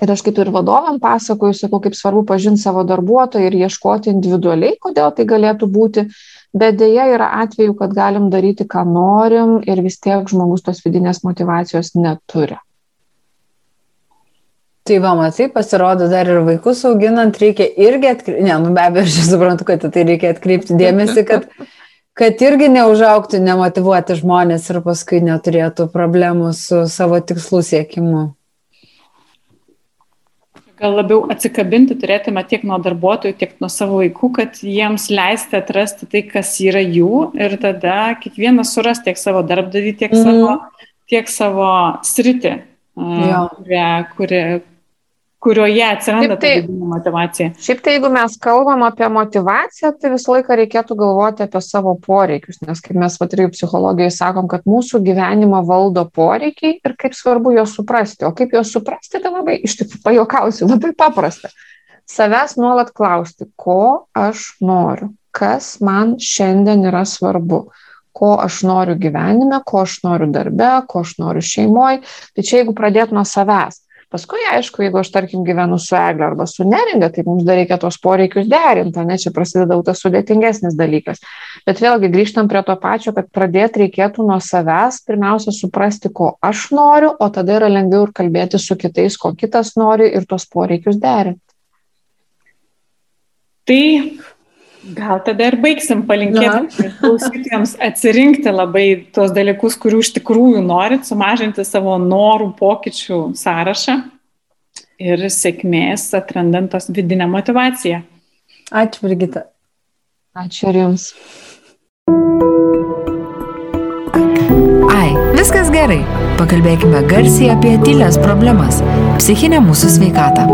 Ir aš kaip ir vadovam pasakoju, sakau, kaip svarbu pažinti savo darbuotoją ir ieškoti individualiai, kodėl tai galėtų būti bet dėja yra atvejų, kad galim daryti, ką norim ir vis tiek žmogus tos vidinės motivacijos neturi. Tai va, matai, pasirodo, dar ir vaikus auginant reikia irgi atkreipti, ne, nu be abejo, aš suprantu, kad tai reikia atkreipti dėmesį, kad, kad irgi neužauktų nemotivuoti žmonės ir paskui neturėtų problemų su savo tikslų siekimu gal labiau atsikabinti turėtume tiek nuo darbuotojų, tiek nuo savo vaikų, kad jiems leisti atrasti tai, kas yra jų ir tada kiekvienas suras tiek savo darbdavį, tiek, mm. savo, tiek savo sritį, kurią, kuri, kurioje atsiranda ta vidinė motivacija. Šiaip tai, jeigu mes kalbam apie motivaciją, tai visą laiką reikėtų galvoti apie savo poreikius, nes kaip mes vat irgi psichologijai sakom, kad mūsų gyvenimą valdo poreikiai ir kaip svarbu juos suprasti. O kaip juos suprasti, tai labai, iš tikrųjų, pajokausiu, labai paprasta. Savęs nuolat klausti, ko aš noriu, kas man šiandien yra svarbu ko aš noriu gyvenime, ko aš noriu darbe, ko aš noriu šeimoje. Tai čia jeigu pradėt nuo savęs. Paskui, aišku, jeigu aš, tarkim, gyvenu su eglė arba su neringa, tai mums dar reikia tos poreikius derinti, ne, čia prasideda tas sudėtingesnis dalykas. Bet vėlgi grįžtam prie to pačio, kad pradėti reikėtų nuo savęs, pirmiausia, suprasti, ko aš noriu, o tada yra lengviau ir kalbėti su kitais, ko kitas nori ir tos poreikius derinti. Tai Gal tada ir baigsim palinkėti klausytėjams atsirinkti labai tuos dalykus, kurių iš tikrųjų norit, sumažinti savo norų pokyčių sąrašą ir sėkmės atrandant tos vidinę motivaciją. Ačiū, Virgita. Ačiū ir Jums. Ai, viskas gerai. Pakalbėkime garsiai apie tylės problemas - psichinę mūsų sveikatą.